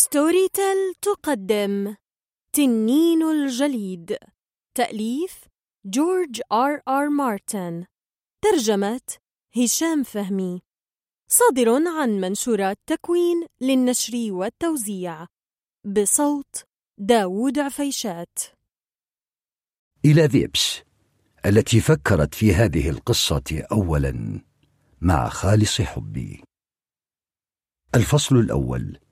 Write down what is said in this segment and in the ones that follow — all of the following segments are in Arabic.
Storytel تقدم. تنين الجليد. تأليف جورج آر آر مارتن. ترجمة هشام فهمي. صادر عن منشورات تكوين للنشر والتوزيع. بصوت داوود عفيشات. إلى فيبس التي فكرت في هذه القصة أولا مع خالص حبي. الفصل الأول.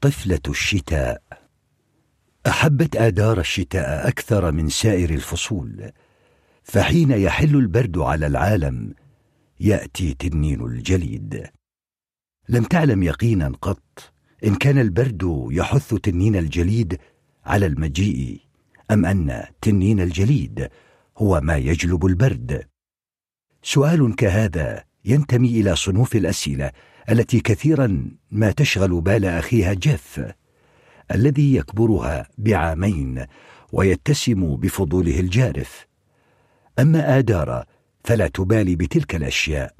طفلة الشتاء. أحبت آدار الشتاء أكثر من سائر الفصول فحين يحل البرد على العالم يأتي تنين الجليد. لم تعلم يقينا قط إن كان البرد يحث تنين الجليد على المجيء أم أن تنين الجليد هو ما يجلب البرد. سؤال كهذا ينتمي إلى صنوف الأسئلة التي كثيرا ما تشغل بال أخيها جيف الذي يكبرها بعامين ويتسم بفضوله الجارف. أما ادارا فلا تبالي بتلك الأشياء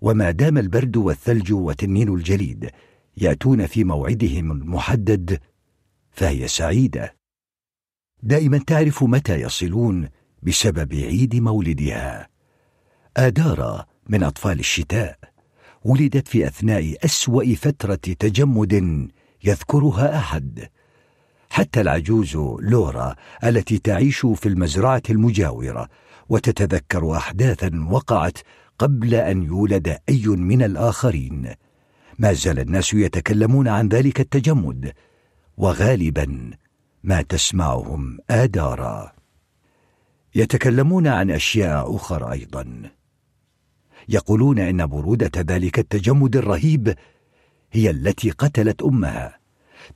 وما دام البرد والثلج وتنين الجليد يأتون في موعدهم المحدد فهي سعيدة. دائما تعرف متى يصلون بسبب عيد مولدها. ادارا من أطفال الشتاء. ولدت في أثناء أسوأ فترة تجمد يذكرها أحد حتى العجوز لورا التي تعيش في المزرعة المجاورة وتتذكر أحداثا وقعت قبل أن يولد أي من الآخرين. ما زال الناس يتكلمون عن ذلك التجمد وغالبا ما تسمعهم آدارا. يتكلمون عن أشياء أخرى أيضا. يقولون إن برودة ذلك التجمد الرهيب هي التي قتلت أمها.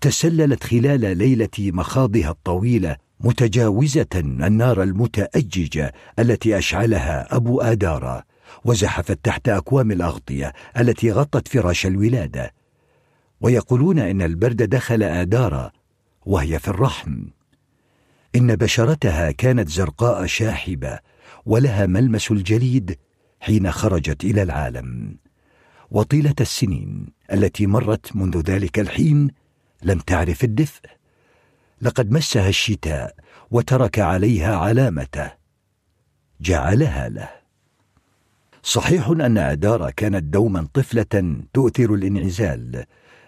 تسللت خلال ليلة مخاضها الطويلة متجاوزة النار المتأججة التي أشعلها أبو ادارا وزحفت تحت أكوام الأغطية التي غطت فراش الولادة. ويقولون إن البرد دخل ادارا وهي في الرحم. إن بشرتها كانت زرقاء شاحبة ولها ملمس الجليد حين خرجت إلى العالم. وطيلة السنين التي مرت منذ ذلك الحين لم تعرف الدفء. لقد مسها الشتاء وترك عليها علامته. جعلها له. صحيح أن اداره كانت دوما طفلة تؤثر الانعزال.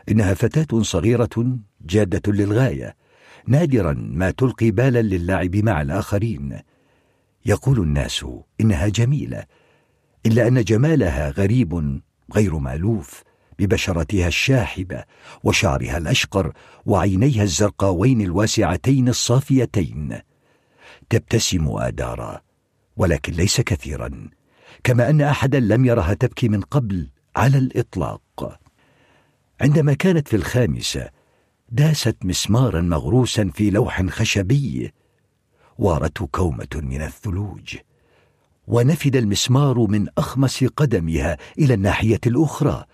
إنها فتاة صغيرة جادة للغاية. نادرا ما تلقي بالا للعب مع الآخرين. يقول الناس إنها جميلة. إلا أن جمالها غريب غير مألوف ببشرتها الشاحبة وشعرها الأشقر وعينيها الزرقاوين الواسعتين الصافيتين. تبتسم آدارا ولكن ليس كثيرا كما أن احدا لم يرها تبكي من قبل على الإطلاق. عندما كانت في الخامسه داست مسمارا مغروسا في لوح خشبي وارته كومة من الثلوج. ونفد المسمار من اخمص قدمها إلى الناحية الأخرى.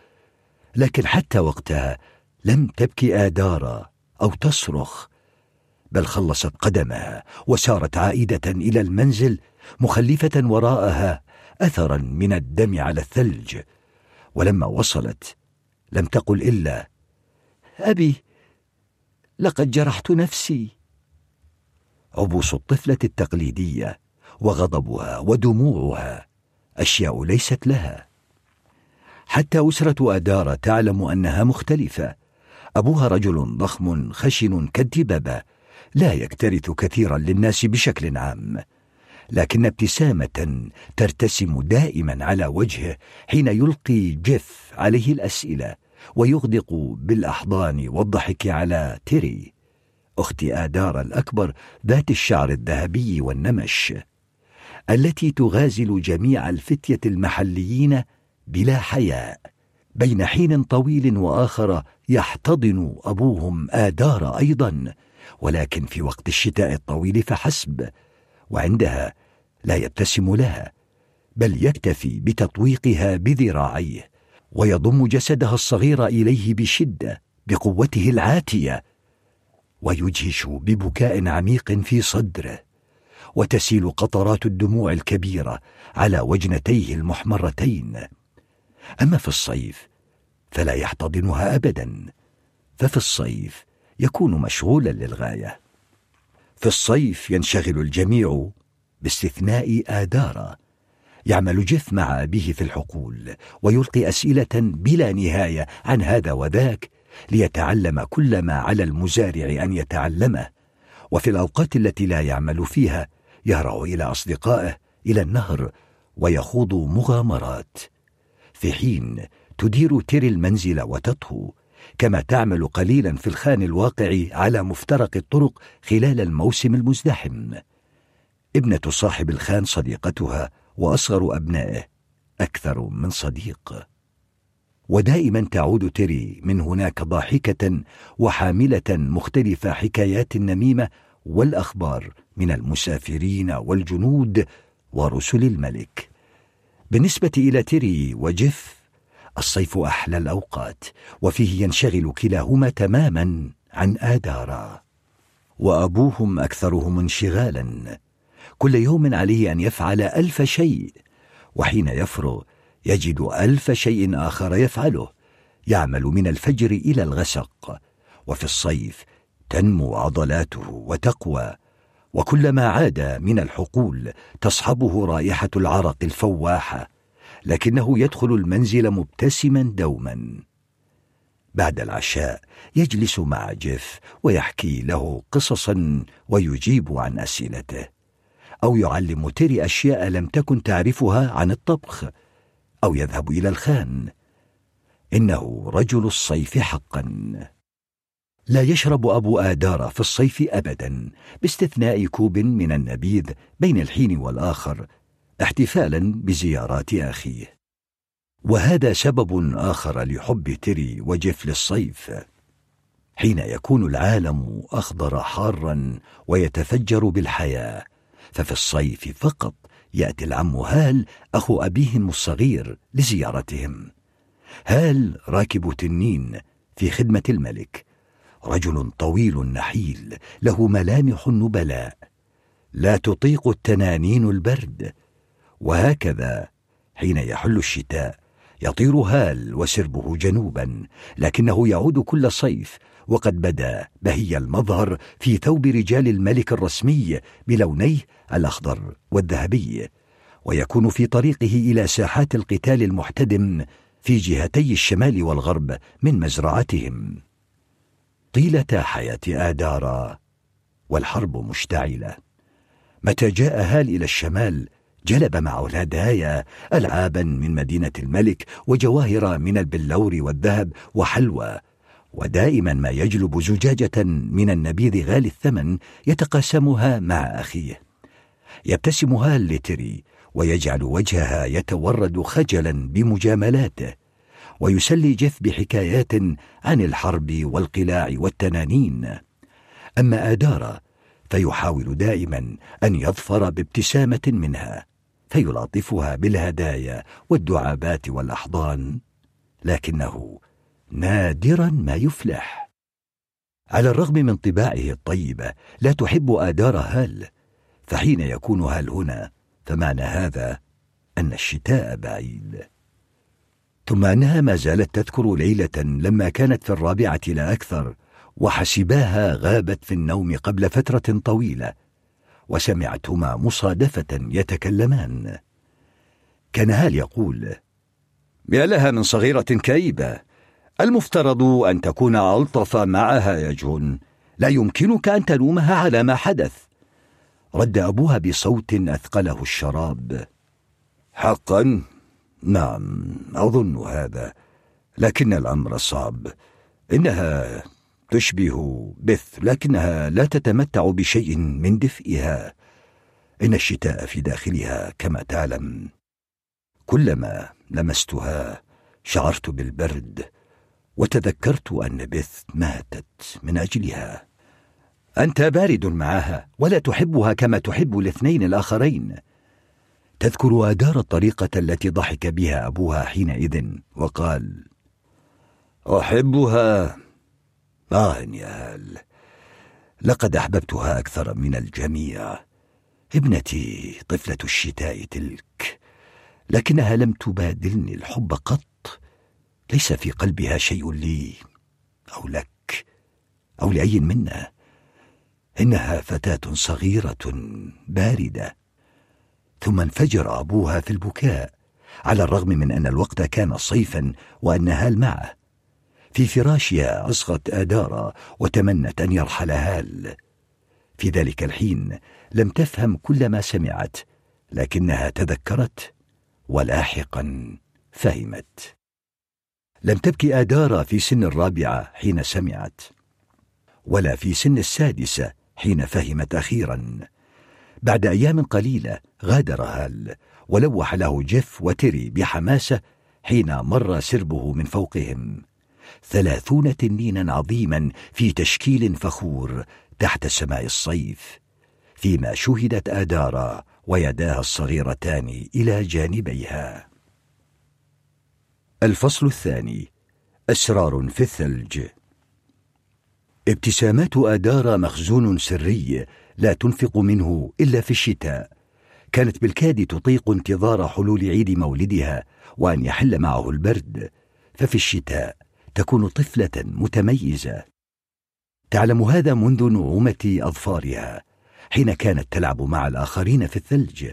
لكن حتى وقتها لم تبكي آدارا أو تصرخ بل خلصت قدمها وسارت عائدة إلى المنزل مخلفة وراءها اثرا من الدم على الثلج. ولما وصلت لم تقل إلا أبي لقد جرحت نفسي. عبوس الطفلة التقليدية وغضبها ودموعها. أشياء ليست لها. حتى أسرة أدارة تعلم أنها مختلفة. أبوها رجل ضخم خشن كالدببه لا يكترث كثيرا للناس بشكل عام. لكن ابتسامة ترتسم دائما على وجهه حين يلقي جيف عليه الأسئلة ويغدق بالأحضان والضحك على تيري اخت ادار الأكبر ذات الشعر الذهبي والنمش. التي تغازل جميع الفتية المحليين بلا حياء بين حين طويل وآخر يحتضن أبوهم آدار أيضا ولكن في وقت الشتاء الطويل فحسب وعندها لا يبتسم لها بل يكتفي بتطويقها بذراعيه ويضم جسدها الصغير إليه بشدة بقوته العاتية ويجهش ببكاء عميق في صدره. وتسيل قطرات الدموع الكبيرة على وجنتيه المحمرتين. أما في الصيف فلا يحتضنها ابدا ففي الصيف يكون مشغولا للغاية. في الصيف ينشغل الجميع باستثناء آدارا يعمل جيف مع أبيه في الحقول ويلقي أسئلة بلا نهاية عن هذا وذاك ليتعلم كل ما على المزارع أن يتعلمه. وفي الأوقات التي لا يعمل فيها يهرع إلى أصدقائه إلى النهر ويخوض مغامرات. في حين تدير تيري المنزل وتطهو كما تعمل قليلا في الخان الواقع على مفترق الطرق خلال الموسم المزدحم. ابنة صاحب الخان صديقتها وأصغر أبنائه أكثر من صديق. ودائما تعود تيري من هناك ضاحكة وحاملة مختلف حكايات النميمة والأخبار من المسافرين والجنود ورسل الملك. بالنسبة إلى تيري وجيف الصيف أحلى الأوقات وفيه ينشغل كلاهما تماما عن آدارا. وأبوهم أكثرهم انشغالا. كل يوم عليه أن يفعل ألف شيء وحين يفرغ يجد ألف شيء آخر يفعله. يعمل من الفجر إلى الغسق وفي الصيف تنمو عضلاته وتقوى. وكلما عاد من الحقول تصحبه رائحة العرق الفواحه لكنه يدخل المنزل مبتسما دوما. بعد العشاء يجلس مع جيف ويحكي له قصصا ويجيب عن أسئلته أو يعلم تيري أشياء لم تكن تعرفها عن الطبخ أو يذهب إلى الخان. إنه رجل الصيف حقا. لا يشرب أبو آدار في الصيف ابدا باستثناء كوب من النبيذ بين الحين والآخر احتفالا بزيارات أخيه. وهذا سبب آخر لحب تيري وجيف للصيف حين يكون العالم أخضر حارا ويتفجر بالحياة ففي الصيف فقط يأتي العم هال أخو أبيهم الصغير لزيارتهم. هال راكب تنين في خدمة الملك. رجل طويل نحيل له ملامح النبلاء لا تطيق التنانين البرد. وهكذا حين يحل الشتاء يطير هال وسربه جنوبا لكنه يعود كل صيف. وقد بدا بهي المظهر في ثوب رجال الملك الرسمي بلونيه الأخضر والذهبي. ويكون في طريقه إلى ساحات القتال المحتدم في جهتي الشمال والغرب من مزرعتهم. طيلة حياة آدارا والحرب مشتعلة. متى جاء هال إلى الشمال جلب معه الهدايا العابا من مدينة الملك وجواهر من البلور والذهب وحلوى. ودائما ما يجلب زجاجة من النبيذ غالي الثمن يتقاسمها مع أخيه. يبتسم هال لتري ويجعل وجهها يتورد خجلا بمجاملاته. ويسلي جيف بحكايات عن الحرب والقلاع والتنانين. أما ادارا فيحاول دائما أن يظفر بابتسامة منها فيلاطفها بالهدايا والدعابات والأحضان لكنه نادرا ما يفلح. على الرغم من طباعه الطيبة لا تحب ادار هال فحين يكون هال هنا فمعنى هذا أن الشتاء بعيد. ثم أنها ما زالت تذكر ليلة لما كانت في الرابعة لا أكثر وحسباها غابت في النوم قبل فترة طويلة وسمعتهما مصادفة يتكلمان. كان هال يقول يا لها من صغيرة كئيبة المفترض أن تكون ألطف معها يا جون. لا يمكنك أن تلومها على ما حدث. رد أبوها بصوت أثقله الشراب حقا نعم أظن هذا لكن الأمر صعب. إنها تشبه بث لكنها لا تتمتع بشيء من دفئها. إن الشتاء في داخلها كما تعلم. كلما لمستها شعرت بالبرد وتذكرت أن بث ماتت من أجلها. أنت بارد معها ولا تحبها كما تحب الاثنين الآخرين. تذكر أدار الطريقة التي ضحك بها أبوها حينئذ وقال أحبها. آه يا هال لقد أحببتها أكثر من الجميع. ابنتي طفلة الشتاء تلك لكنها لم تبادلني الحب قط. ليس في قلبها شيء لي أو لك أو لأي منا. إنها فتاة صغيرة باردة ثم انفجر أبوها في البكاء على الرغم من أن الوقت كان صيفا هال معه. في فراشها أصغت آدارا وتمنت أن يرحل هال. في ذلك الحين لم تفهم كل ما سمعت لكنها تذكرت ولاحقا فهمت. لم تبكي آدارا في سن الرابعة حين سمعت ولا في سن السادسة حين فهمت أخيرا. بعد أيام قليلة غادر هال ولوح له جيف وتيري بحماسة حين مر سربه من فوقهم. ثلاثون تنينا عظيما في تشكيل فخور تحت سماء الصيف. فيما شهدت آدارا ويداها الصغيرتان إلى جانبيها. الفصل الثاني أسرار في الثلج. ابتسامات آدارا مخزون سري لا تنفق منه إلا في الشتاء. كانت بالكاد تطيق انتظار حلول عيد مولدها وأن يحل معه البرد. ففي الشتاء تكون طفلة متميزة. تعلم هذا منذ نعومة أظفارها حين كانت تلعب مع الآخرين في الثلج.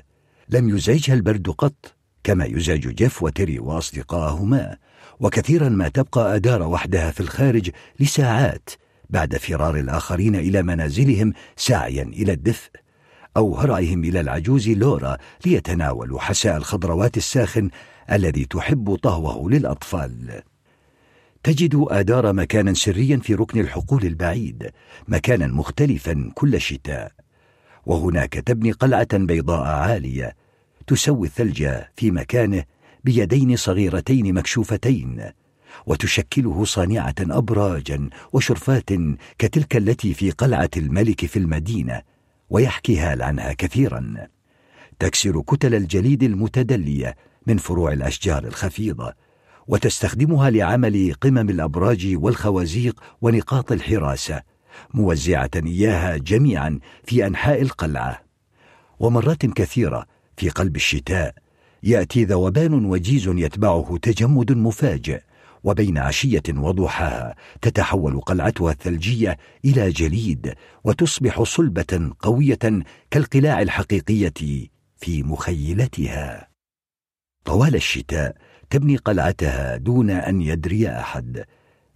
لم يزعجها البرد قط كما يزعج جيف وتري وأصدقائهما وكثيرا ما تبقى أدار وحدها في الخارج لساعات بعد فرار الآخرين إلى منازلهم سعيا إلى الدفء أو هرعهم إلى العجوز لورا ليتناولوا حساء الخضروات الساخن الذي تحب طهوه للأطفال. تجد آدار مكانا سريا في ركن الحقول البعيد مكانا مختلفا كل شتاء وهناك تبني قلعة بيضاء عالية تسوي الثلج في مكانه بيدين صغيرتين مكشوفتين. وتشكله صانعة أبراجا وشرفات كتلك التي في قلعة الملك في المدينة ويحكي هال عنها كثيرا. تكسر كتل الجليد المتدلية من فروع الأشجار الخفيضة وتستخدمها لعمل قمم الأبراج والخوازيق ونقاط الحراسة موزعة إياها جميعا في أنحاء القلعة. ومرات كثيرة في قلب الشتاء يأتي ذوبان وجيز يتبعه تجمد مفاجئ وبين عشية وضحاها تتحول قلعتها الثلجية إلى جليد وتصبح صلبة قوية كالقلاع الحقيقية في مخيلتها. طوال الشتاء تبني قلعتها دون أن يدري أحد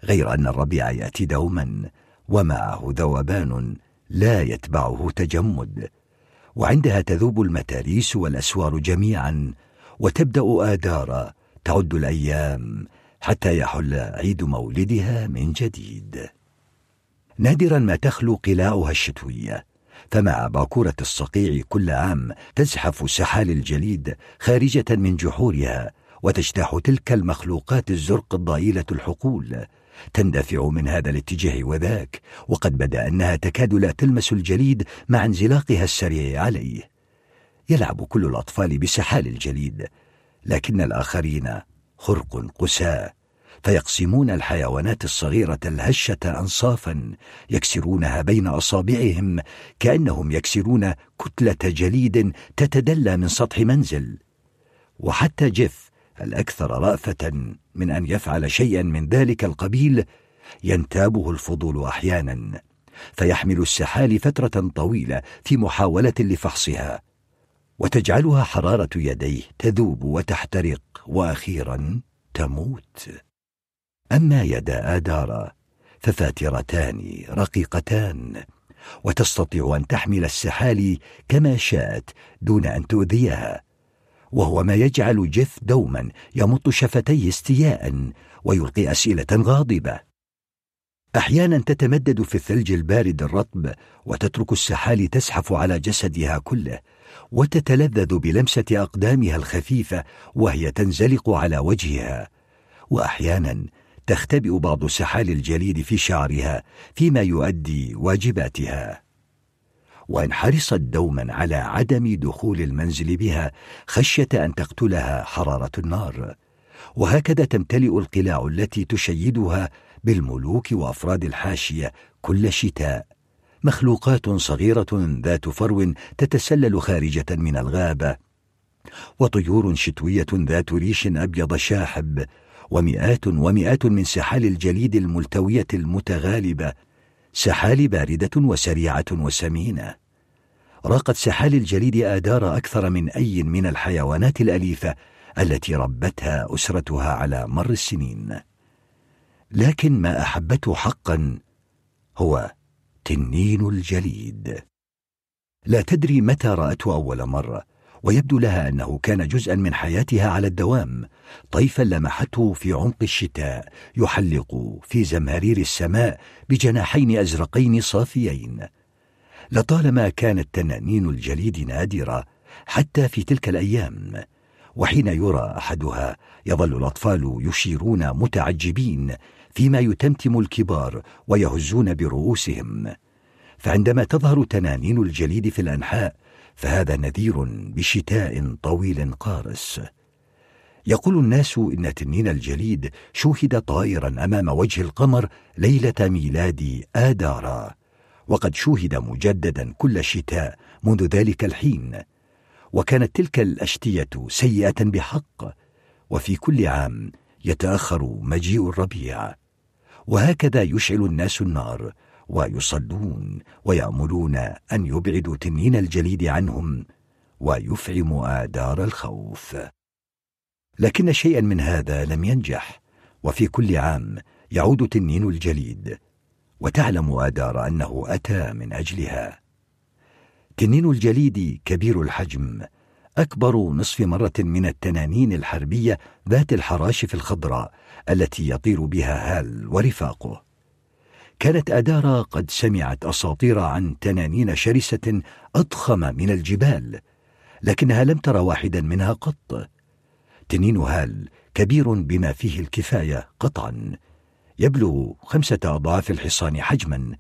غير أن الربيع يأتي دوما ومعه ذوبان لا يتبعه تجمد. وعندها تذوب المتاريس والأسوار جميعا وتبدأ آدارا تعد الأيام حتى يحل عيد مولدها من جديد. نادرا ما تخلو قلاعها الشتوية فمع باكورة الصقيع كل عام تزحف سحال الجليد خارجة من جحورها وتجتاح تلك المخلوقات الزرق الضئيلة الحقول. تندفع من هذا الاتجاه وذاك وقد بدأ أنها تكاد لا تلمس الجليد مع انزلاقها السريع عليه. يلعب كل الأطفال بسحال الجليد لكن الآخرين خرق قساة فيقسمون الحيوانات الصغيرة الهشة أنصافا يكسرونها بين أصابعهم كأنهم يكسرون كتلة جليد تتدلى من سطح منزل. وحتى جيف الأكثر رأفة من أن يفعل شيئا من ذلك القبيل ينتابه الفضول أحيانا فيحمل السحال فترة طويلة في محاولة لفحصها. وتجعلها حرارة يديه تذوب وتحترق وأخيرا تموت. أما يدا آدارا ففاترتان رقيقتان وتستطيع أن تحمل السحالي كما شاءت دون أن تؤذيها وهو ما يجعل جيف دوما يمط شفتيه استياء ويلقي أسئلة غاضبة. أحيانا تتمدد في الثلج البارد الرطب وتترك السحال تزحف على جسدها كله وتتلذذ بلمسة أقدامها الخفيفة وهي تنزلق على وجهها. وأحيانا تختبئ بعض سحال الجليد في شعرها فيما يؤدي واجباتها. وان حرصت دوما على عدم دخول المنزل بها خشية أن تقتلها حرارة النار. وهكذا تمتلئ القلاع التي تشيدها بالملوك وأفراد الحاشية كل شتاء. مخلوقات صغيرة ذات فرو تتسلل خارجة من الغابة وطيور شتوية ذات ريش أبيض شاحب ومئات ومئات من سحال الجليد الملتوية المتغالبة سحال باردة وسريعة وسمينة. راقت سحال الجليد آدار أكثر من أي من الحيوانات الأليفة التي ربتها أسرتها على مر السنين. لكن ما أحبته حقا هو تنين الجليد. لا تدري متى رأته أول مرة ويبدو لها أنه كان جزءا من حياتها على الدوام. طيفا لمحته في عمق الشتاء يحلق في زمهرير السماء بجناحين أزرقين صافيين. لطالما كانت تنانين الجليد نادرة حتى في تلك الأيام وحين يرى أحدها يظل الأطفال يشيرون متعجبين فيما يتمتم الكبار ويهزون برؤوسهم. فعندما تظهر تنانين الجليد في الأنحاء فهذا نذير بشتاء طويل قارس. يقول الناس إن تنين الجليد شوهد طائرا أمام وجه القمر ليلة ميلاد آدارا وقد شوهد مجددا كل شتاء منذ ذلك الحين. وكانت تلك الأشتية سيئة بحق وفي كل عام يتأخر مجيء الربيع. وهكذا يشعل الناس النار ويصلون ويأملون أن يبعدوا تنين الجليد عنهم ويفعموا آدار الخوف. لكن شيئا من هذا لم ينجح وفي كل عام يعود تنين الجليد وتعلم آدار أنه أتى من أجلها. تنين الجليد كبير الحجم أكبر نصف مرة من التنانين الحربية ذات الحراشف الخضراء التي يطير بها هال ورفاقه. كانت أدارا قد سمعت أساطير عن تنانين شرسة أضخم من الجبال لكنها لم تر واحدا منها قط. تنين هال كبير بما فيه الكفاية قطعا. يبلغ خمسة أضعاف الحصان حجما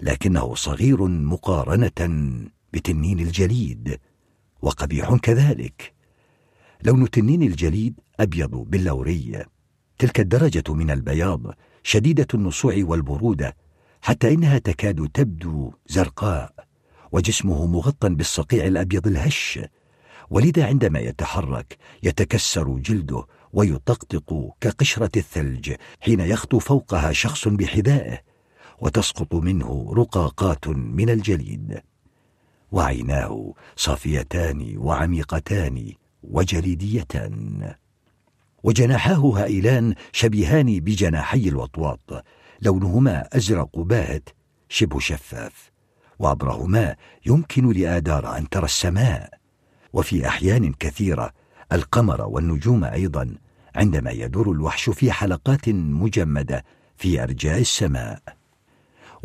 لكنه صغير مقارنة بتنين الجليد. وقبيح كذلك. لون تنين الجليد أبيض باللوري. تلك الدرجة من البياض شديدة النصوع والبرودة حتى إنها تكاد تبدو زرقاء وجسمه مغطى بالصقيع الأبيض الهش. ولذا عندما يتحرك يتكسر جلده ويطقطق كقشرة الثلج حين يخطو فوقها شخص بحذائه وتسقط منه رقاقات من الجليد. وعيناه صافيتان وعميقتان وجليديتان. وجناحاه هائلان شبيهان بجناحي الوطواط لونهما أزرق باهت شبه شفاف وعبرهما يمكن لآدار أن ترى السماء. وفي أحيان كثيرة القمر والنجوم أيضا عندما يدور الوحش في حلقات مجمدة في أرجاء السماء.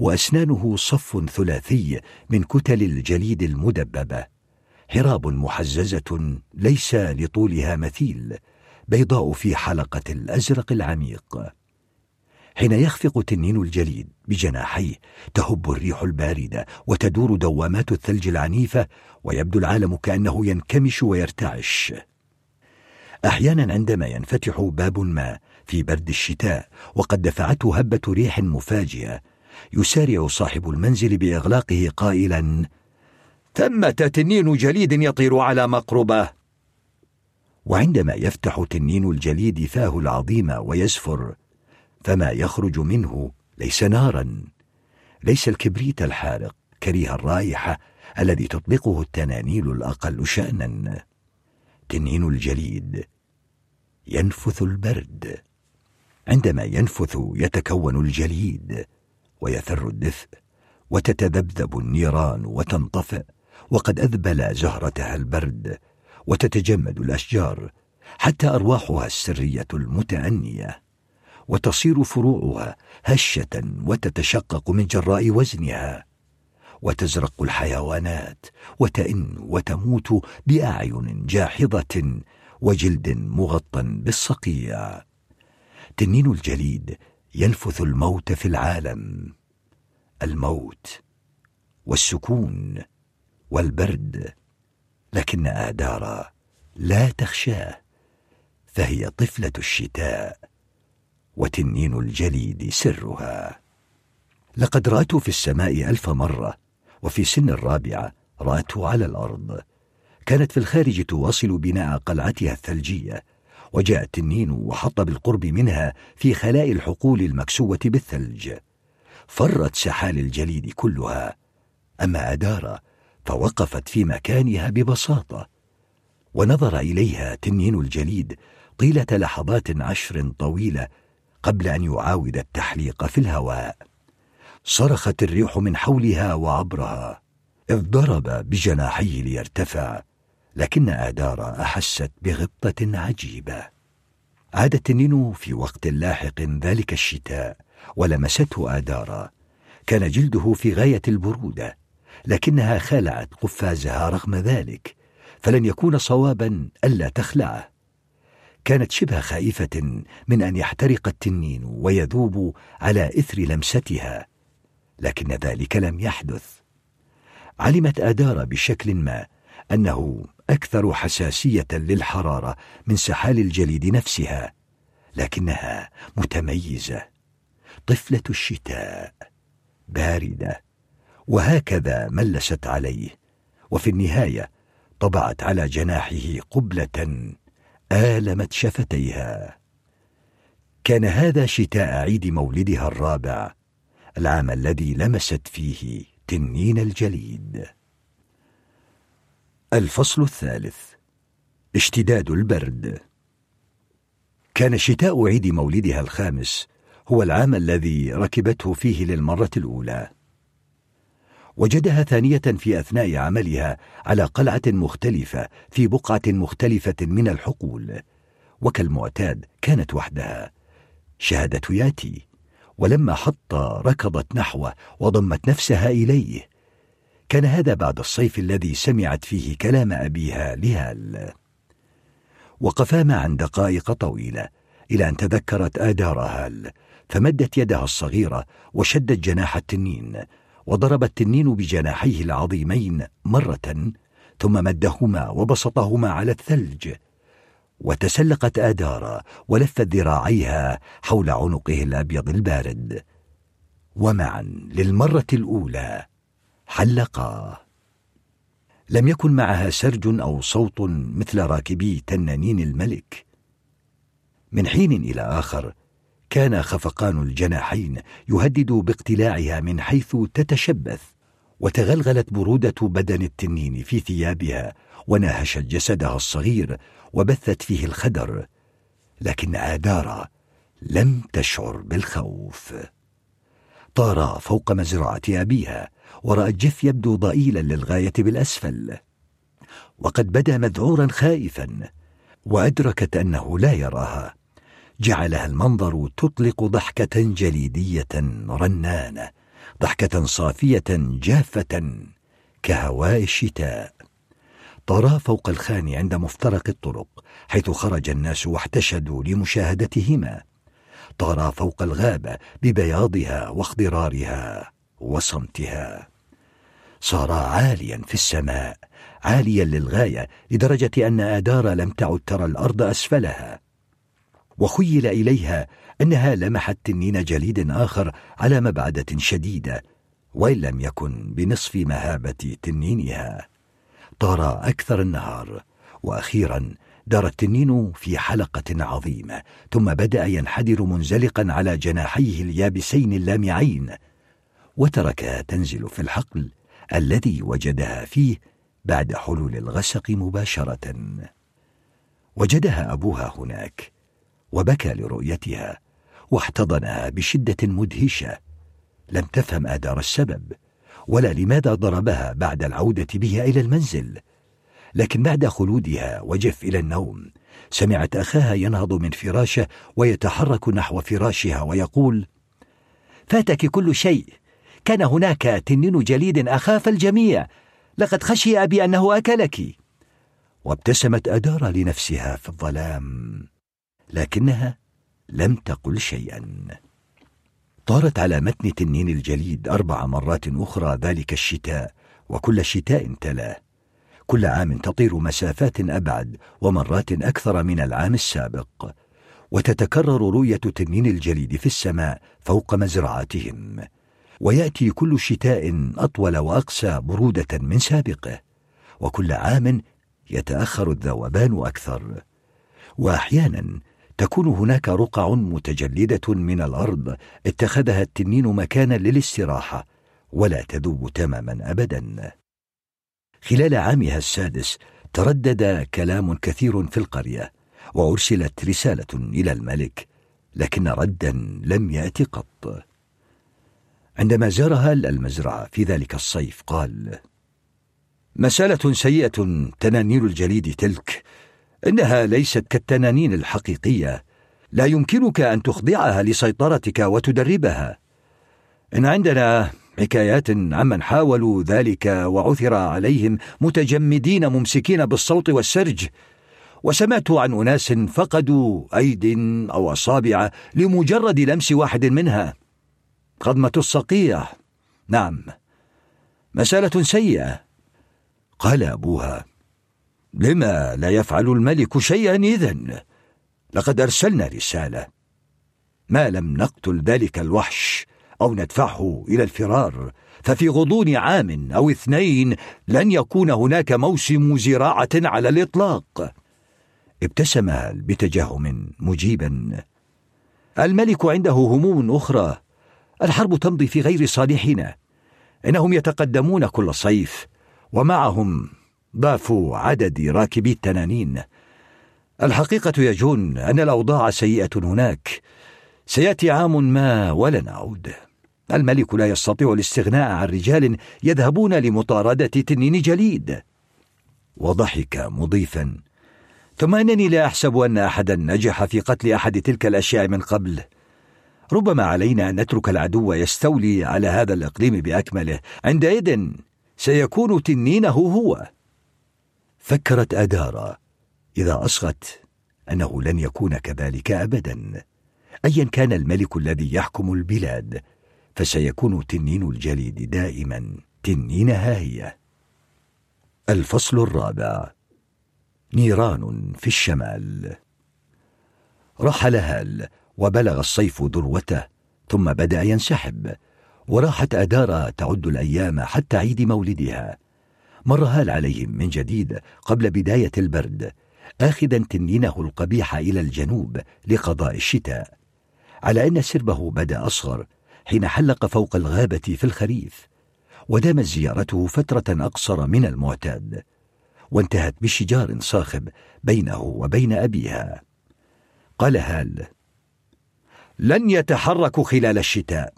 وأسنانه صف ثلاثي من كتل الجليد المدببة. حراب محززة ليس لطولها مثيل بيضاء في حلقة الأزرق العميق. حين يخفق تنين الجليد بجناحيه تهب الريح الباردة وتدور دوامات الثلج العنيفة ويبدو العالم كأنه ينكمش ويرتعش. أحيانا عندما ينفتح باب ما في برد الشتاء وقد دفعته هبة ريح مفاجئة يسارع صاحب المنزل بإغلاقه قائلا ثمة تنين جليد يطير على مقربة. وعندما يفتح تنين الجليد فاه العظيم ويزفر فما يخرج منه ليس نارا. ليس الكبريت الحارق كريه الرائحة الذي تطلقه التنانيل الأقل شأنا. تنين الجليد ينفث البرد. عندما ينفث يتكون الجليد. ويثر الدفء وتتذبذب النيران وتنطفئ وقد أذبل زهرتها البرد وتتجمد الأشجار حتى أرواحها السرية المتأنية وتصير فروعها هشة وتتشقق من جراء وزنها وتزرق الحيوانات وتئن وتموت بأعين جاحظة وجلد مغطى بالصقيع. تنين الجليد ينفث الموت في العالم. الموت والسكون والبرد. لكن آدارا لا تخشاه فهي طفلة الشتاء وتنين الجليد سرها. لقد رأته في السماء ألف مرة وفي سن الرابعة رأته على الأرض. كانت في الخارج تواصل بناء قلعتها الثلجية وجاء التنين وحط بالقرب منها في خلاء الحقول المكسوة بالثلج. فرت سحال الجليد كلها. أما أدارة فوقفت في مكانها ببساطة. ونظر إليها تنين الجليد طيلة لحظات عشر طويلة قبل أن يعاود التحليق في الهواء. صرخت الريح من حولها وعبرها. إذ ضرب بجناحيه ليرتفع. لكن آدارة أحست بغبطة عجيبة. عاد التنين في وقت لاحق ذلك الشتاء ولمسته آدارة كان جلده في غاية البرودة لكنها خلعت قفازها رغم ذلك فلن يكون صوابا ألا تخلعه. كانت شبه خائفة من أن يحترق التنين ويذوب على إثر لمستها لكن ذلك لم يحدث. علمت آدارة بشكل ما أنه أكثر حساسية للحرارة من سحال الجليد نفسها لكنها متميزة. طفلة الشتاء. باردة. وهكذا ملست عليه. وفي النهاية طبعت على جناحه قبلة آلمت شفتيها. كان هذا شتاء عيد مولدها الرابع العام الذي لمست فيه تنين الجليد. الفصل الثالث. اشتداد البرد. كان شتاء عيد مولدها الخامس هو العام الذي ركبته فيه للمرة الأولى. وجدها ثانية في أثناء عملها على قلعة مختلفة في بقعة مختلفة من الحقول. وكالمعتاد كانت وحدها. شهادة ياتي. ولما حط ركضت نحوه وضمت نفسها إليه كان هذا بعد الصيف الذي سمعت فيه كلام أبيها لهال. وقفا معا دقائق طويلة إلى أن تذكرت آدار هال فمدت يدها الصغيرة وشدت جناح التنين وضرب التنين بجناحيه العظيمين مرة ثم مدهما وبسطهما على الثلج. وتسلقت آدارا ولفت ذراعيها حول عنقه الأبيض البارد. ومعا للمرة الأولى حلقا. لم يكن معها سرج أو صوت مثل راكبي تنانين الملك. من حين إلى آخر كان خفقان الجناحين يهدد باقتلاعها من حيث تتشبث وتغلغلت برودة بدن التنين في ثيابها وناهشت جسدها الصغير وبثت فيه الخدر. لكن آدارا لم تشعر بالخوف. طارا فوق مزرعة أبيها ورأت جيف يبدو ضئيلا للغاية بالأسفل. وقد بدا مذعورا خائفا وأدركت أنه لا يراها. جعلها المنظر تطلق ضحكة جليدية رنانة ضحكة صافية جافة كهواء الشتاء. طرا فوق الخان عند مفترق الطرق حيث خرج الناس واحتشدوا لمشاهدتهما. طارا فوق الغابة ببياضها واخضرارها وصمتها. صار عاليا في السماء عاليا للغاية لدرجة أن آدار لم تعد ترى الأرض أسفلها. وخيل إليها أنها لمحت تنين جليد آخر على مبعدة شديدة وإن لم يكن بنصف مهابة تنينها. طار أكثر النهار وأخيرا دار التنين في حلقة عظيمة ثم بدأ ينحدر منزلقا على جناحيه اليابسين اللامعين. وتركها تنزل في الحقل الذي وجدها فيه بعد حلول الغسق مباشرة. وجدها أبوها هناك وبكى لرؤيتها واحتضنها بشدة مدهشة. لم تفهم آدار السبب ولا لماذا ضربها بعد العودة بها إلى المنزل. لكن بعد خلودها وجف إلى النوم سمعت أخاها ينهض من فراشه ويتحرك نحو فراشها ويقول فاتك كل شيء كان هناك تنين جليد أخاف الجميع. لقد خشي أبي أنه أكلك. وابتسمت أدار لنفسها في الظلام. لكنها لم تقل شيئا. طارت على متن تنين الجليد أربع مرات أخرى ذلك الشتاء وكل شتاء تلاه كل عام تطير مسافات أبعد ومرات أكثر من العام السابق. وتتكرر رؤية تنين الجليد في السماء فوق مزرعتهم. ويأتي كل شتاء أطول وأقسى برودة من سابقه وكل عام يتأخر الذوبان أكثر. وأحيانا تكون هناك رقع متجلدة من الأرض اتخذها التنين مكانا للاستراحة ولا تذوب تماما ابدا. خلال عامها السادس تردد كلام كثير في القرية وأرسلت رسالة إلى الملك لكن ردا لم يات قط. عندما زارها المزرعة في ذلك الصيف قال مسالة سيئة تنانين الجليد تلك إنها ليست كالتنانين الحقيقية. لا يمكنك أن تخضعها لسيطرتك وتدربها. إن عندنا حكايات عمن حاولوا ذلك وعثر عليهم متجمدين ممسكين بالصوت والسرج وسمعت عن أناس فقدوا أيد أو أصابع لمجرد لمس واحد منها. قضمه الصقيع. نعم. مسألة سيئة. قال أبوها لما لا يفعل الملك شيئا إذن؟ لقد أرسلنا رسالة. ما لم نقتل ذلك الوحش أو ندفعه إلى الفرار ففي غضون عام أو اثنين لن يكون هناك موسم زراعة على الإطلاق. ابتسم بتجهم مجيبا. الملك عنده هموم أخرى. الحرب تمضي في غير صالحنا. إنهم يتقدمون كل صيف ومعهم ضعف عدد راكبي التنانين. الحقيقة يا جون أن الأوضاع سيئة هناك. سيأتي عام ما ولا نعود الملك لا يستطيع الاستغناء عن رجال يذهبون لمطاردة تنين جليد. وضحك مضيفا. ثم إنني لا أحسب أن احدا نجح في قتل أحد تلك الأشياء من قبل. ربما علينا أن نترك العدو يستولي على هذا الإقليم بأكمله. عندئذ سيكون تنينه هو. فكرت ادارا إذا أصغت أنه لن يكون كذلك ابدا. ايا كان الملك الذي يحكم البلاد فسيكون تنين الجليد دائما تنينها هي الفصل الرابع. نيران في الشمال. رحل هال وبلغ الصيف ذروته ثم بدأ ينسحب. وراحت ادارا تعد الأيام حتى عيد مولدها. مر هال عليهم من جديد قبل بداية البرد اخذا تنينه القبيح إلى الجنوب لقضاء الشتاء. على أن سربه بدأ أصغر حين حلق فوق الغابة في الخريف ودامت زيارته فترة أقصر من المعتاد. وانتهت بشجار صاخب بينه وبين أبيها. قال هال لن يتحركوا خلال الشتاء.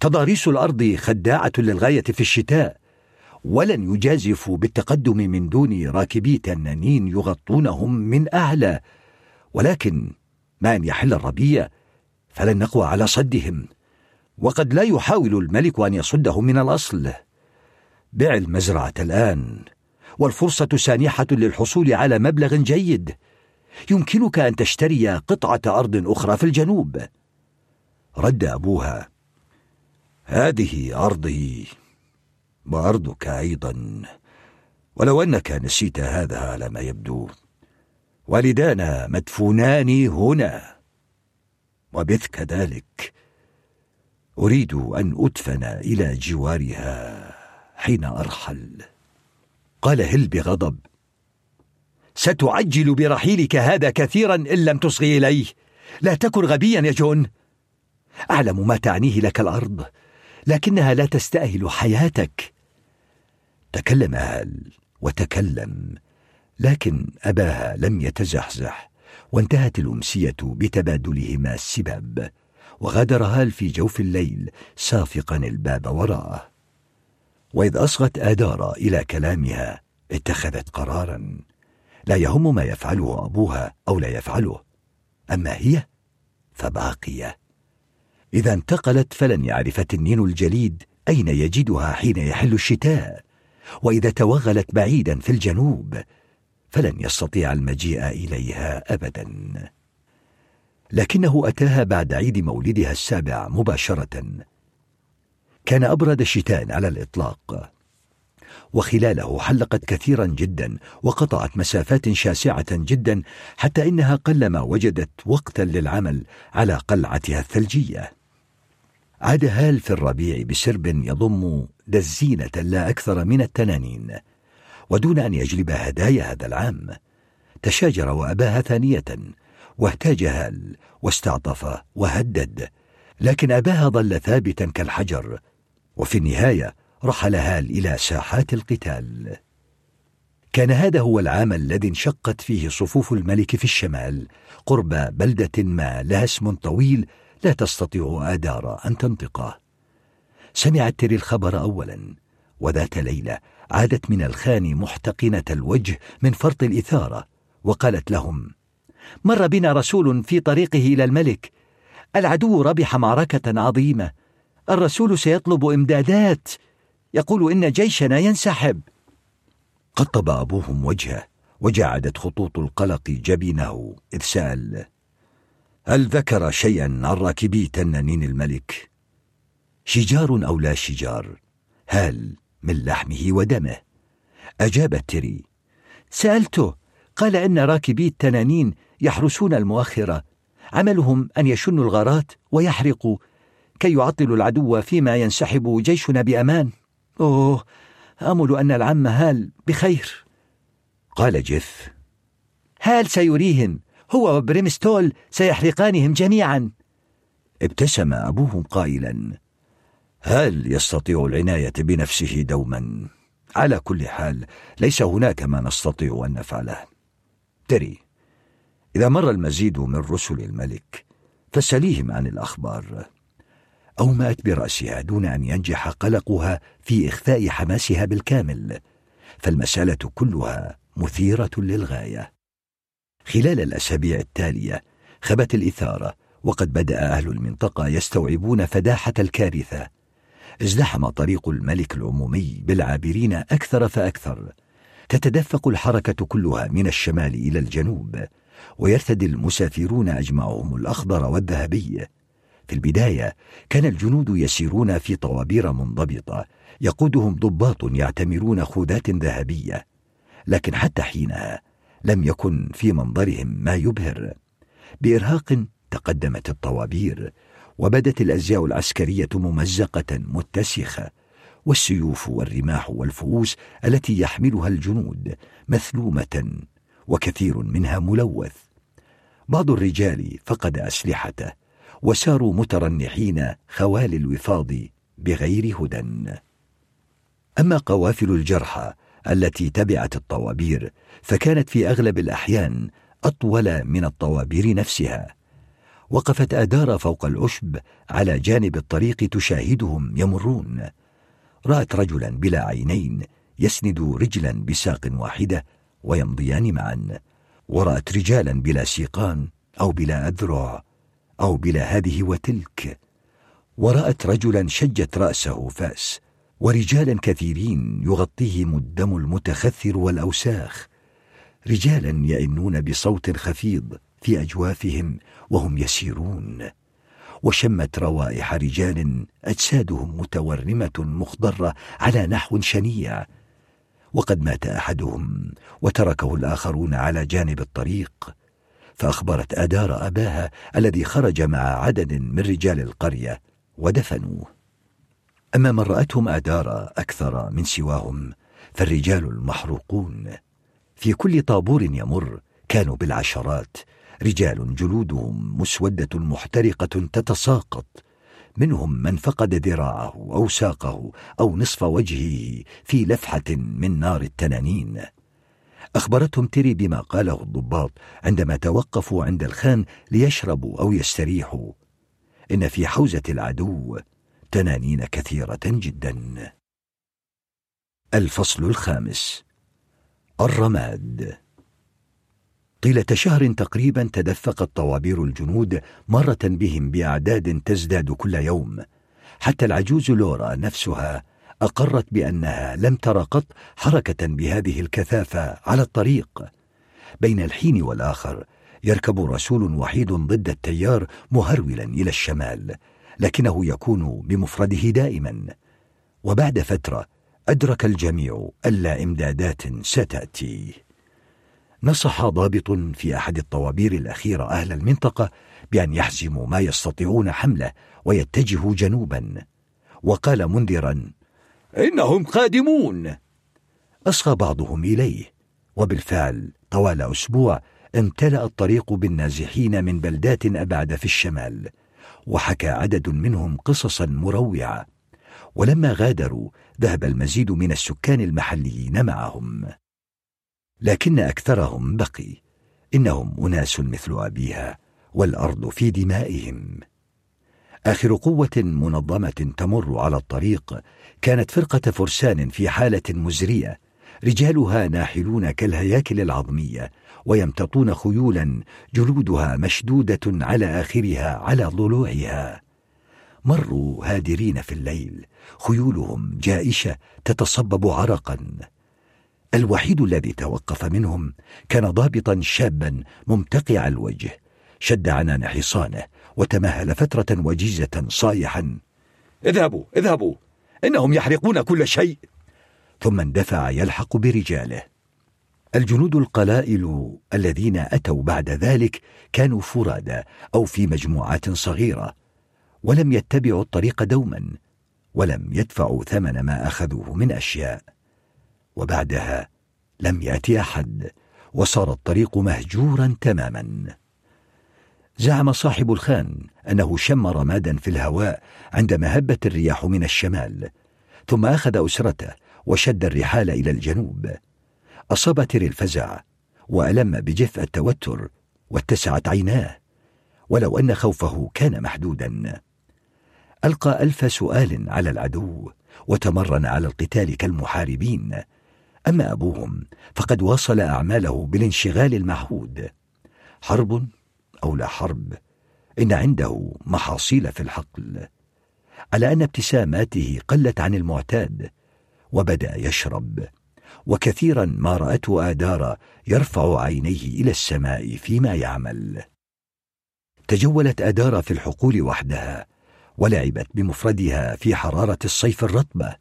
تضاريس الأرض خداعة للغاية في الشتاء. ولن يجازفوا بالتقدم من دون راكبي تنانين يغطونهم من اعلى ولكن ما ان يحل الربيع فلن نقوى على صدهم. وقد لا يحاول الملك أن يصدهم من الأصل. بع المزرعة الآن. والفرصة سانحة للحصول على مبلغ جيد. يمكنك أن تشتري قطعة أرض أخرى في الجنوب. رد أبوها. هذه أرضي وأرضك أيضا. ولو أنك نسيت هذا على ما يبدو. والدانا مدفونان هنا. وبث كذلك أريد أن أدفن إلى جوارها حين أرحل. قال هل بغضب. ستعجل برحيلك هذا كثيرا إن لم تصغي إليه. لا تكن غبيا يا جون. أعلم ما تعنيه لك الأرض لكنها لا تستأهل حياتك. تكلم هال وتكلم لكن أباها لم يتزحزح وانتهت الأمسية بتبادلهما السباب وغادر هال في جوف الليل سافقا الباب وراءه. وإذ أصغت آدارا إلى كلامها اتخذت قرارا. لا يهم ما يفعله أبوها أو لا يفعله أما هي فباقية. إذا انتقلت فلن يعرف تنين الجليد أين يجدها حين يحل الشتاء وإذا توغلت بعيدا في الجنوب فلن يستطيع المجيء إليها ابدا. لكنه أتاها بعد عيد مولدها السابع مباشرة. كان أبرد شتاء على الإطلاق وخلاله حلقت كثيرا جدا وقطعت مسافات شاسعة جدا حتى إنها قلما وجدت وقتا للعمل على قلعتها الثلجية. عاد هال في الربيع بسرب يضم دزينة لا أكثر من التنانين ودون أن يجلب هدايا هذا العام تشاجر وأباها ثانية واهتاج هال واستعطف وهدد لكن أباها ظل ثابتا كالحجر وفي النهاية رحل هال إلى ساحات القتال. كان هذا هو العام الذي انشقت فيه صفوف الملك في الشمال قرب بلدة ما لها اسم طويل لا تستطيع آدارا أن تنطقه. سمعت تري الخبر أولا وذات ليلة عادت من الخان محتقنة الوجه من فرط الإثارة وقالت لهم مر بنا رسول في طريقه إلى الملك. العدو ربح معركة عظيمة. الرسول سيطلب إمدادات. يقول إن جيشنا ينسحب. قطب أبوهم وجهه وجعدت خطوط القلق جبينه إذ سأل هل ذكر شيئا عن راكبي تنانين الملك؟ شجار أو لا شجار؟ هل من لحمه ودمه؟ أجابت تري سألته قال إن راكبي التنانين يحرسون المؤخرة. عملهم أن يشنوا الغارات ويحرقوا كي يعطلوا العدو فيما ينسحب جيشنا بأمان. أوه آمل أن العم هال بخير. قال جيف هال سيريهم. هو وبريمستول سيحرقانهم جميعا. ابتسم أبوهم قائلا هل يستطيع العناية بنفسه دوما؟ على كل حال ليس هناك ما نستطيع أن نفعله. تري إذا مر المزيد من رسل الملك فسليهم عن الأخبار. أومأت برأسها دون أن ينجح قلقها في إخفاء حماسها بالكامل. فالمسألة كلها مثيرة للغاية. خلال الأسابيع التالية خبت الإثارة وقد بدأ أهل المنطقة يستوعبون فداحة الكارثة. ازدحم طريق الملك العمومي بالعابرين أكثر فأكثر. تتدفق الحركة كلها من الشمال إلى الجنوب ويرتدي المسافرون أجمعهم الأخضر والذهبي. في البداية كان الجنود يسيرون في طوابير منضبطة يقودهم ضباط يعتمرون خوذات ذهبية. لكن حتى حينها لم يكن في منظرهم ما يبهر. بإرهاق تقدمت الطوابير وبدت الأزياء العسكرية ممزقة متسخة والسيوف والرماح والفؤوس التي يحملها الجنود مثلومة وكثير منها ملوث. بعض الرجال فقد أسلحته وساروا مترنحين خوال الوفاض بغير هدى. أما قوافل الجرحى التي تبعت الطوابير فكانت في أغلب الأحيان أطول من الطوابير نفسها. وقفت آدار فوق العشب على جانب الطريق تشاهدهم يمرون. رأت رجلا بلا عينين يسند رجلا بساق واحدة ويمضيان معا. ورأت رجالا بلا سيقان أو بلا أذرع أو بلا هذه وتلك. ورأت رجلا شجت رأسه فاس. ورجالا كثيرين يغطيهم الدم المتخثر والأوساخ. رجالا يئنون بصوت خفيض في أجوافهم وهم يسيرون. وشمت روائح رجال أجسادهم متورمة مخضرة على نحو شنيع. وقد مات أحدهم وتركه الآخرون على جانب الطريق. فأخبرت آدار أباها الذي خرج مع عدد من رجال القرية ودفنوه. أما من رأتهم آدار أكثر من سواهم فالرجال المحروقون. في كل طابور يمر كانوا بالعشرات رجال جلودهم مسودة محترقة تتساقط. منهم من فقد ذراعه أو ساقه أو نصف وجهه في لفحة من نار التنانين. أخبرتهم تيري بما قاله الضباط عندما توقفوا عند الخان ليشربوا أو يستريحوا. إن في حوزة العدو تنانين كثيرة جدا. الفصل الخامس. الرماد. طيلة شهر تقريبا تدفقت طوابير الجنود مرة بهم بأعداد تزداد كل يوم. حتى العجوز لورا نفسها أقرت بأنها لم تر قط حركة بهذه الكثافة على الطريق. بين الحين والآخر يركب رسول وحيد ضد التيار مهرولا إلى الشمال. لكنه يكون بمفرده دائما. وبعد فترة أدرك الجميع ألا إمدادات ستأتي. نصح ضابط في أحد الطوابير الأخيرة أهل المنطقة بأن يحزموا ما يستطيعون حمله ويتجهوا جنوبا. وقال منذرا إنهم قادمون. أصغى بعضهم إليه وبالفعل طوال أسبوع امتلأ الطريق بالنازحين من بلدات أبعد في الشمال. وحكى عدد منهم قصصا مروعة. ولما غادروا ذهب المزيد من السكان المحليين معهم. لكن أكثرهم بقي. إنهم أناس مثل أبيها والأرض في دمائهم. آخر قوة منظمة تمر على الطريق كانت فرقة فرسان في حالة مزرية رجالها ناحلون كالهياكل العظمية ويمتطون خيولا جلودها مشدودة على آخرها على ضلوعها. مروا هادرين في الليل خيولهم جائشة تتصبب عرقا. الوحيد الذي توقف منهم كان ضابطا شابا ممتقع الوجه شد عنان حصانه وتمهل فترة وجيزة صايحا. اذهبوا اذهبوا إنهم يحرقون كل شيء. ثم اندفع يلحق برجاله. الجنود القلائل الذين أتوا بعد ذلك كانوا فرادى أو في مجموعات صغيرة ولم يتبعوا الطريق دوما ولم يدفعوا ثمن ما أخذوه من أشياء. وبعدها لم يأتي أحد وصار الطريق مهجورا تماما. زعم صاحب الخان أنه شم رمادا في الهواء عندما هبت الرياح من الشمال ثم أخذ أسرته وشد الرحال إلى الجنوب. أصاب تيري الفزع وألم بجفء التوتر واتسعت عيناه ولو أن خوفه كان محدودا. ألقى ألف سؤال على العدو وتمرن على القتال كالمحاربين. أما أبوهم فقد واصل أعماله بالانشغال المعهود حرب أو لا حرب؟ إن عنده محاصيل في الحقل. على أن ابتساماته قلت عن المعتاد وبدأ يشرب. وكثيرا ما رأته آدارا يرفع عينيه إلى السماء فيما يعمل. تجولت آدارا في الحقول وحدها ولعبت بمفردها في حرارة الصيف الرطبة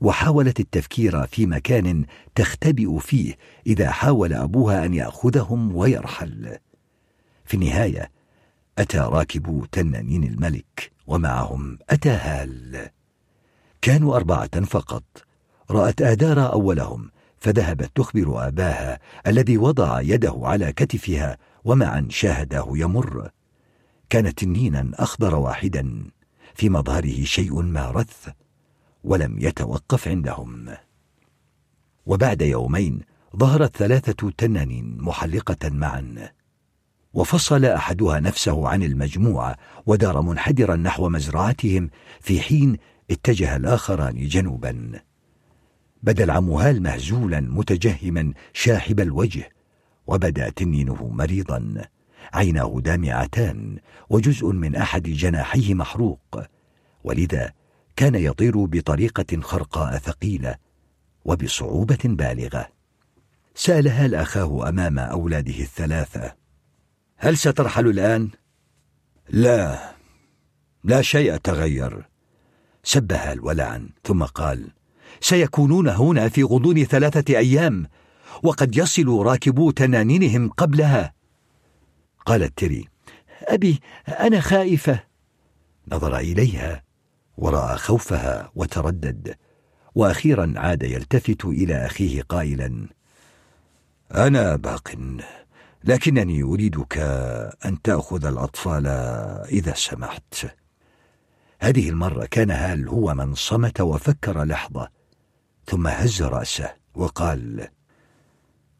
وحاولت التفكير في مكان تختبئ فيه إذا حاول أبوها أن يأخذهم ويرحل. في النهاية أتى راكب تنانين الملك ومعهم أتى هال. كانوا أربعة فقط. رأت آدارا أولهم فذهبت تخبر أباها الذي وضع يده على كتفها ومعا شاهداه يمر. كان تنينا أخضر واحدا في مظهره شيء ما رث ولم يتوقف عندهم. وبعد يومين ظهرت ثلاثة تنانين محلقة معا. وفصل أحدها نفسه عن المجموعة ودار منحدرا نحو مزرعتهم في حين اتجه الآخران جنوبا. بدا العمهال مهزولا متجهما شاحب الوجه وبدا تنينه مريضا. عيناه دامعتان وجزء من أحد جناحيه محروق. ولذا كان يطير بطريقة خرقاء ثقيلة وبصعوبة بالغة. سأل هال أخاه أمام أولاده الثلاثة هل سترحل الآن؟ لا لا شيء تغير سب هال ثم قال سيكونون هنا في غضون ثلاثة أيام وقد يصل راكبو تنانينهم قبلها. قالت تري أبي أنا خائفة. نظر إليها ورأى خوفها وتردد وأخيرا عاد يلتفت إلى أخيه قائلا أنا باق لكنني أريدك أن تأخذ الأطفال إذا سمحت. هذه المرة كان هال هو من صمت وفكر لحظة ثم هز رأسه وقال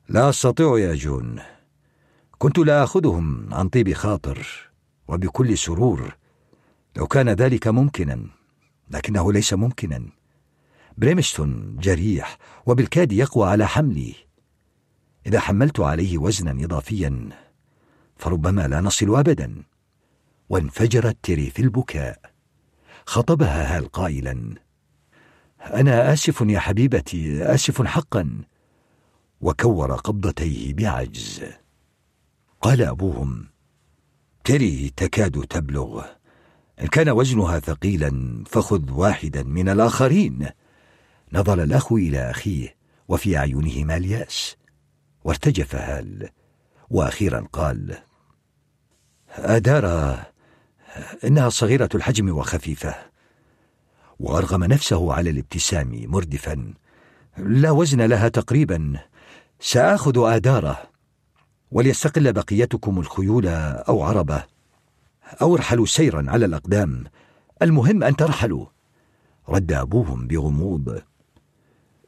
لا أستطيع يا جون. كنت لا أخذهم عن طيب خاطر وبكل سرور. لو كان ذلك ممكنا لكنه ليس ممكنا. بريمستون جريح وبالكاد يقوى على حملي. إذا حملت عليه وزنا إضافيا فربما لا نصل أبدا. وانفجرت تيري في البكاء. خاطبها هال قائلا أنا آسف يا حبيبتي آسف حقا. وكور قبضتيه بعجز. قال أبوهم تري تكاد تبلغ. إن كان وزنها ثقيلا فخذ واحدا من الآخرين. نظر الأخ إلى أخيه وفي أعينهما اليأس. وارتجف هال وأخيرا قال أدارا إنها صغيرة الحجم وخفيفة. وأرغم نفسه على الابتسام مردفا. لا وزن لها تقريبا. سآخذ آدارة. وليستقل بقيتكم الخيول أو عربة. أو ارحلوا سيرا على الأقدام. المهم أن ترحلوا. رد أبوهم بغموض.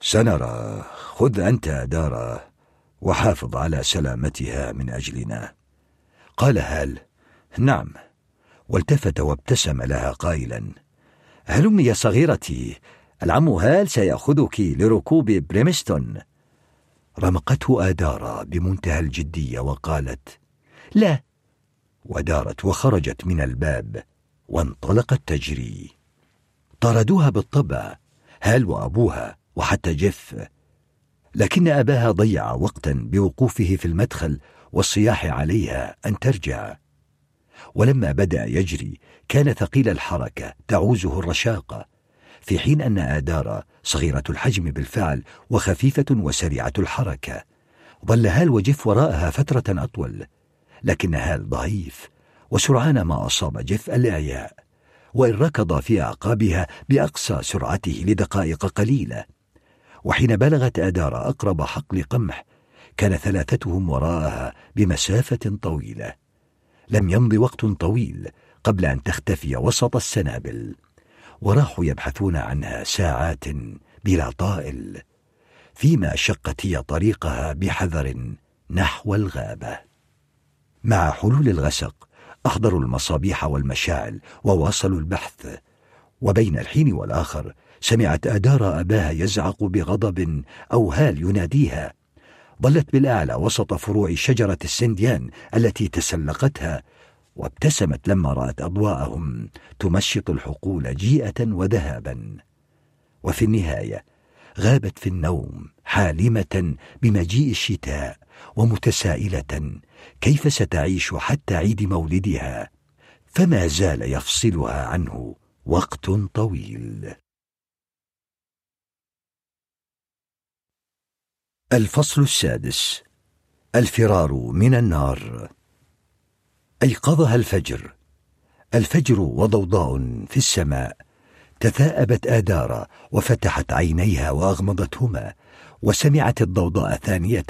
سنرى. خذ أنت دارا وحافظ على سلامتها من أجلنا. قال هال. نعم. والتفت وابتسم لها قائلا. هلم يا صغيرتي؟ العم هال سيأخذك لركوب بريمستون؟ رمقته آدارا بمنتهى الجدية وقالت لا ودارت وخرجت من الباب وانطلقت تجري طردوها بالطبع هال وأبوها وحتى جيف. لكن أباها ضيع وقتا بوقوفه في المدخل والصياح عليها أن ترجع. ولما بدأ يجري كان ثقيل الحركة تعوزه الرشاقة. في حين أن آدارا صغيرة الحجم بالفعل وخفيفة وسريعة الحركة. ظل هال وجف وراءها فترة أطول لكن هال ضعيف وسرعان ما أصاب جف الإعياء. وإن ركض في أعقابها بأقصى سرعته لدقائق قليلة. وحين بلغت آدارا أقرب حقل قمح كان ثلاثتهم وراءها بمسافة طويلة. لم يمض وقت طويل قبل أن تختفي وسط السنابل وراحوا يبحثون عنها ساعات بلا طائل فيما شقت هي طريقها بحذر نحو الغابة. مع حلول الغسق أحضروا المصابيح والمشاعل وواصلوا البحث وبين الحين والآخر سمعت أدار أباها يزعق بغضب أو هال يناديها. ظلت بالأعلى وسط فروع شجرة السنديان التي تسلقتها وابتسمت لما رأت أضواءهم تمشط الحقول جيئة وذهابا. وفي النهاية غابت في النوم حالمة بمجيء الشتاء ومتسائلة كيف ستعيش حتى عيد مولدها؟ فما زال يفصلها عنه وقت طويل. الفصل السادس. الفرار من النار. أيقظها الفجر. الفجر وضوضاء في السماء. تثاءبت آدارا وفتحت عينيها وأغمضتهما وسمعت الضوضاء ثانية.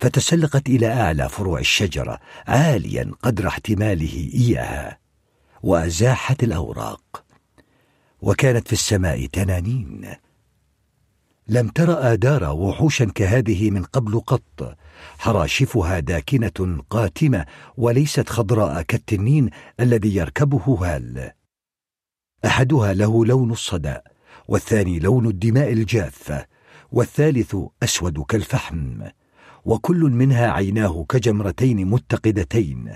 فتسلقت إلى أعلى فروع الشجرة عاليا قدر احتماله إياها. وأزاحت الأوراق. وكانت في السماء تنانين. لم تر آدارا وحوشا كهذه من قبل قط. حراشفها داكنة قاتمة وليست خضراء كالتنين الذي يركبه هال. أحدها له لون الصدى والثاني لون الدماء الجافة والثالث أسود كالفحم وكل منها عيناه كجمرتين متقدتين.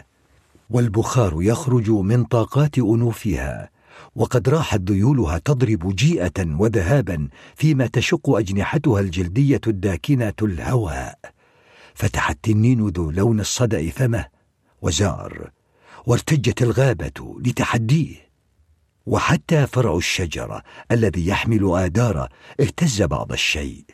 والبخار يخرج من طاقات أنوفها وقد راحت ذيولها تضرب جيئة وذهابا فيما تشق أجنحتها الجلدية الداكنة الهواء. فتح التنين ذو لون الصدأ فمه وزار وارتجت الغابة لتحديه. وحتى فرع الشجرة الذي يحمل آدار اهتز بعض الشيء.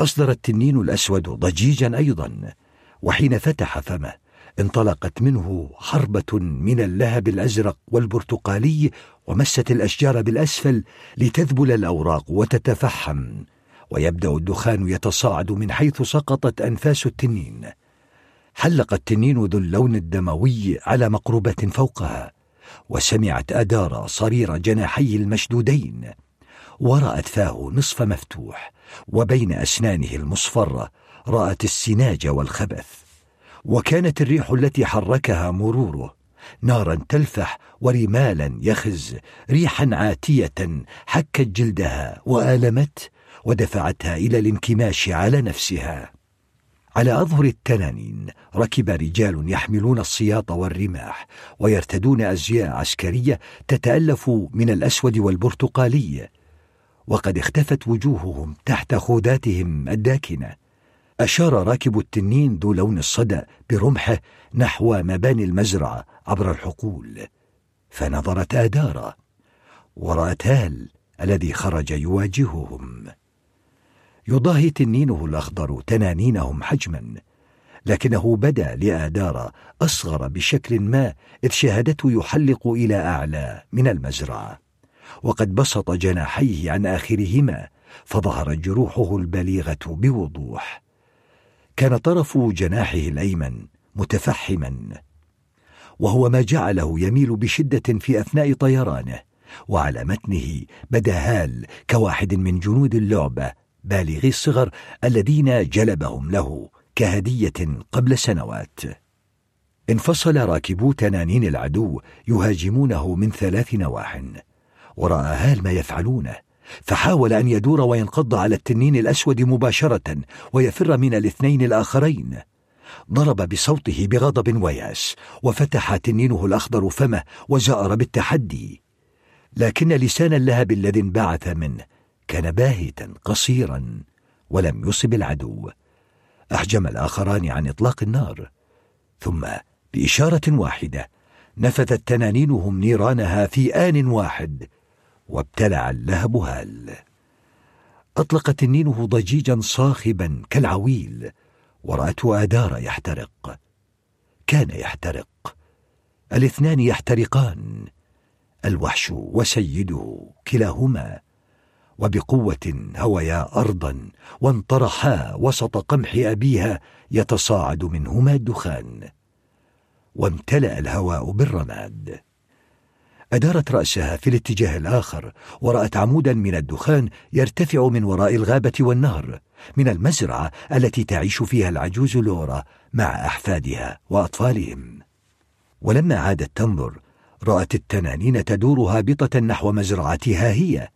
أصدر التنين الأسود ضجيجا أيضا وحين فتح فمه انطلقت منه حربة من اللهب الأزرق والبرتقالي ومست الأشجار بالأسفل لتذبل الأوراق وتتفحم. ويبدأ الدخان يتصاعد من حيث سقطت أنفاس التنين. حلق التنين ذو اللون الدموي على مقربة فوقها وسمعت أدارا صرير جناحيه المشدودين. ورأت فاه نصف مفتوح وبين أسنانه المصفرة رأت السناج والخبث. وكانت الريح التي حركها مروره نارا تلفح ورمالا يخز ريحا عاتية حكت جلدها وآلمت ودفعتها إلى الانكماش على نفسها. على أظهر التنانين ركب رجال يحملون السياط والرماح ويرتدون أزياء عسكرية تتألف من الأسود والبرتقالي وقد اختفت وجوههم تحت خوذاتهم الداكنة. أشار راكب التنين ذو لون الصدى برمحه نحو مباني المزرعة عبر الحقول فنظرت آدارا ورأت هال الذي خرج يواجههم. يضاهي تنينه الأخضر تنانينهم حجما لكنه بدا لآدارا أصغر بشكل ما إذ شاهدته يحلق إلى أعلى من المزرعة وقد بسط جناحيه عن آخرهما فظهرت جروحه البليغة بوضوح. كان طرف جناحه الأيمن متفحما وهو ما جعله يميل بشدة في أثناء طيرانه وعلى متنه بدا هال كواحد من جنود اللعبة بالغي الصغر الذين جلبهم له كهدية قبل سنوات. انفصل راكبو تنانين العدو يهاجمونه من ثلاث نواح وراى هال ما يفعلونه. فحاول أن يدور وينقض على التنين الأسود مباشرة ويفر من الاثنين الآخرين. ضرب بصوته بغضب ويأس وفتح تنينه الأخضر فمه وجار بالتحدي. لكن لسان اللهب الذي انبعث منه كان باهتا قصيرا ولم يصب العدو. أحجم الآخران عن إطلاق النار. ثم بإشارة واحدة نفذت تنانينهم نيرانها في آن واحد. وابتلع اللهب هال. اطلق تنينه ضجيجا صاخبا كالعويل ورأته آدار يحترق. كان يحترق. الاثنان يحترقان. الوحش وسيده كلاهما. وبقوة هويا ارضا وانطرحا وسط قمح أبيها يتصاعد منهما الدخان. وامتلأ الهواء بالرماد. أدارت رأسها في الاتجاه الآخر ورأت عمودا من الدخان يرتفع من وراء الغابة والنهر من المزرعة التي تعيش فيها العجوز لورا مع أحفادها وأطفالهم. ولما عادت تنظر رأت التنانين تدور هابطة نحو مزرعتها هي.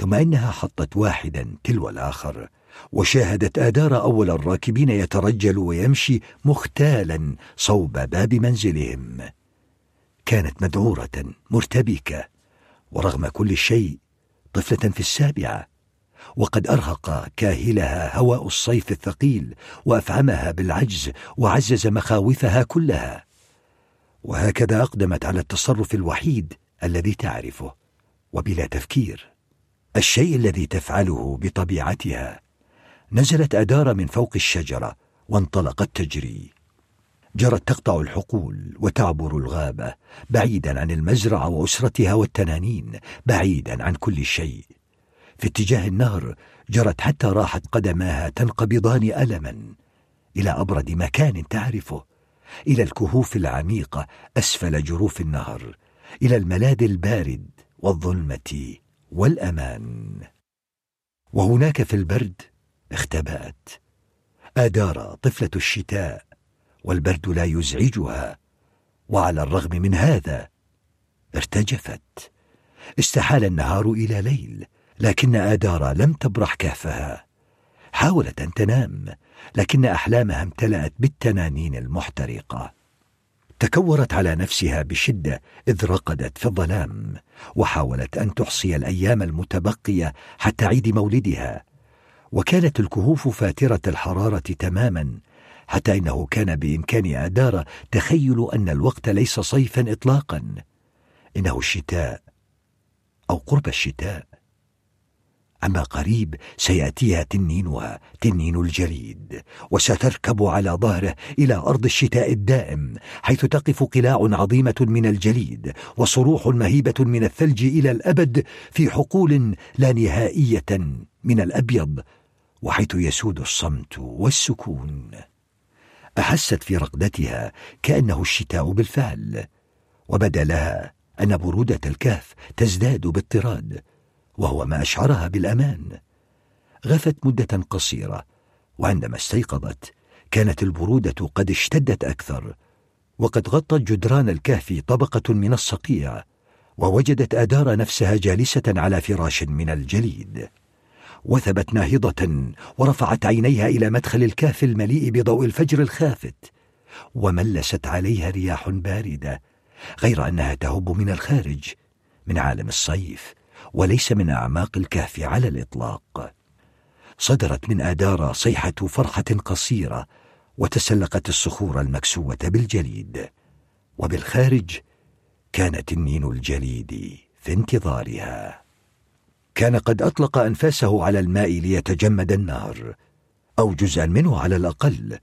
ثم إنها حطت واحدا تلو الآخر وشاهدت آدار أول الراكبين يترجل ويمشي مختالا صوب باب منزلهم. كانت مذعورة مرتبكة ورغم كل شيء طفلة في السابعة وقد أرهق كاهلها هواء الصيف الثقيل وأفعمها بالعجز وعزز مخاوفها كلها. وهكذا أقدمت على التصرف الوحيد الذي تعرفه وبلا تفكير. الشيء الذي تفعله بطبيعتها نزلت أدار من فوق الشجرة وانطلقت تجري. جرت تقطع الحقول وتعبر الغابة بعيدا عن المزرعة وأسرتها والتنانين بعيدا عن كل شيء. في اتجاه النهر جرت حتى راحت قدماها تنقبضان ألما. إلى أبرد مكان تعرفه. إلى الكهوف العميقة أسفل جروف النهر. إلى الملاذ البارد والظلمة والأمان. وهناك في البرد اختبأت. آدار طفلة الشتاء والبرد لا يزعجها. وعلى الرغم من هذا ارتجفت. استحال النهار إلى ليل لكن آدار لم تبرح كهفها. حاولت أن تنام لكن أحلامها امتلأت بالتنانين المحترقة. تكورت على نفسها بشدة إذ رقدت في الظلام وحاولت أن تحصي الأيام المتبقية حتى عيد مولدها. وكانت الكهوف فاترة الحرارة تماما حتى إنه كان بإمكان أدار تخيل أن الوقت ليس صيفا إطلاقا. إنه الشتاء أو قرب الشتاء. أما قريب سيأتيها تنينها تنين الجليد وستركب على ظهره إلى أرض الشتاء الدائم حيث تقف قلاع عظيمة من الجليد وصروح مهيبة من الثلج إلى الأبد في حقول لا نهائية من الأبيض وحيث يسود الصمت والسكون. أحست في رقدتها كأنه الشتاء بالفعل وبدا لها أن برودة الكهف تزداد باضطراد وهو ما أشعرها بالأمان. غفت مدة قصيرة وعندما استيقظت كانت البرودة قد اشتدت أكثر وقد غطت جدران الكهف طبقة من الصقيع ووجدت آدار نفسها جالسة على فراش من الجليد. وثبت ناهضة ورفعت عينيها إلى مدخل الكهف المليء بضوء الفجر الخافت وملست عليها رياح باردة غير أنها تهب من الخارج من عالم الصيف وليس من أعماق الكهف على الإطلاق. صدرت من آدار صيحة فرحة قصيرة وتسلقت الصخور المكسوة بالجليد. وبالخارج كان تنين الجليد في انتظارها. كان قد أطلق أنفاسه على الماء ليتجمد النهر أو جزءا منه على الأقل.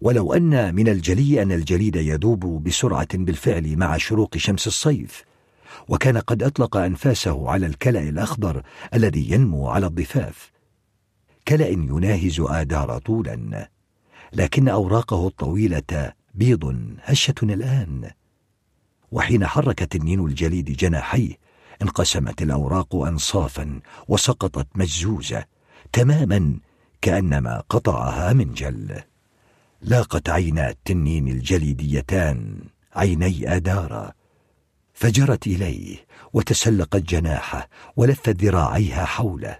ولو أن من الجلي أن الجليد يذوب بسرعة بالفعل مع شروق شمس الصيف. وكان قد أطلق أنفاسه على الكلأ الأخضر الذي ينمو على الضفاف. كلأ يناهز آدار طولا لكن أوراقه الطويلة بيض هشة الآن. وحين حرك تنين الجليد جناحيه انقسمت الأوراق أنصافا وسقطت مجزوزة تماما كأنما قطعها من جل. لاقت عينا التنين الجليديتان عيني آدارا. فجرت إليه وتسلقت جناحه ولفت ذراعيها حوله.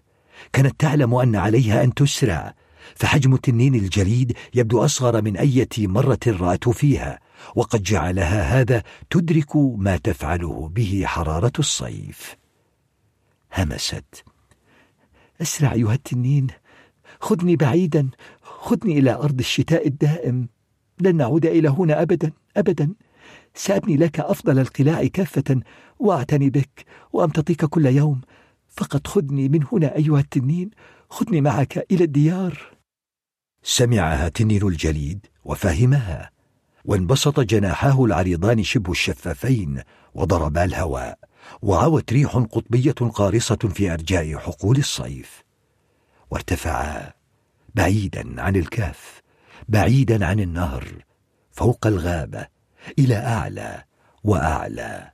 كانت تعلم أن عليها أن تسرع فحجم التنين الجليد يبدو أصغر من أية مرة رأته فيها. وقد جعلها هذا تدرك ما تفعله به حرارة الصيف. همست. أسرع أيها التنين. خذني بعيدا. خذني إلى أرض الشتاء الدائم. لن نعود إلى هنا أبدا. أبدا. سأبني لك أفضل القلاع كافة. وأعتني بك وأمتطيك كل يوم. فقط خذني من هنا أيها التنين. خذني معك إلى الديار. سمعها تنين الجليد وفهمها. وانبسط جناحاه العريضان شبه الشفافين وضربا الهواء وعوت ريح قطبية قارصة في أرجاء حقول الصيف. وارتفعا بعيدا عن الكهف بعيدا عن النهر فوق الغابة إلى أعلى وأعلى.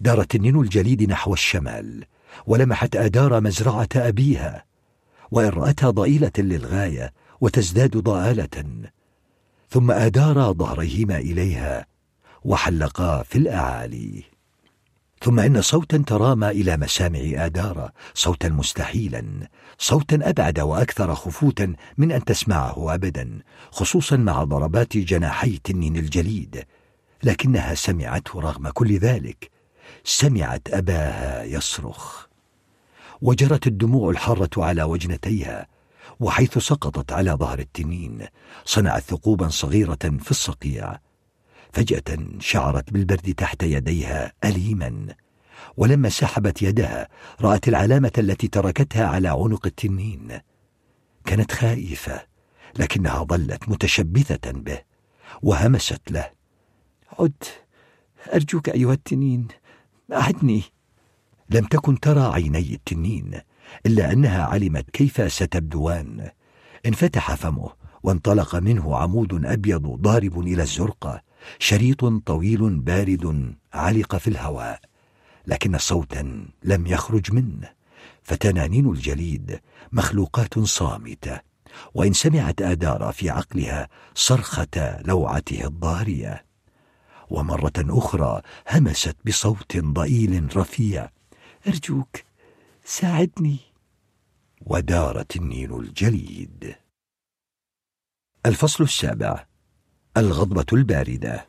دار تنين الجليد نحو الشمال ولمحت آدار مزرعة أبيها وإن رأتها ضئيلة للغاية وتزداد ضآلة. ثم أدارا ظهريهما إليها وحلقا في الأعالي. ثم إن صوتا ترامى إلى مسامع آدارا صوتا مستحيلا صوتا أبعد وأكثر خفوتا من أن تسمعه أبدا خصوصا مع ضربات جناحي تنين الجليد. لكنها سمعته رغم كل ذلك. سمعت أباها يصرخ. وجرت الدموع الحارة على وجنتيها. وحيث سقطت على ظهر التنين صنعت ثقوبا صغيرة في الصقيع. فجأة شعرت بالبرد تحت يديها أليما. ولما سحبت يدها رأت العلامة التي تركتها على عنق التنين. كانت خائفة لكنها ظلت متشبثة به وهمست له. عد أرجوك أيها التنين أعدني. لم تكن ترى عيني التنين. إلا أنها علمت كيف ستبدوان انفتح فمه وانطلق منه عمود أبيض ضارب إلى الزرقة شريط طويل بارد علق في الهواء لكن صوتا لم يخرج منه. فتنانين الجليد مخلوقات صامتة وإن سمعت آدار في عقلها صرخة لوعته الضارية. ومرة أخرى همست بصوت ضئيل رفيع أرجوك ساعدني. ودار تنين الجليد. الفصل السابع. الغضبة الباردة.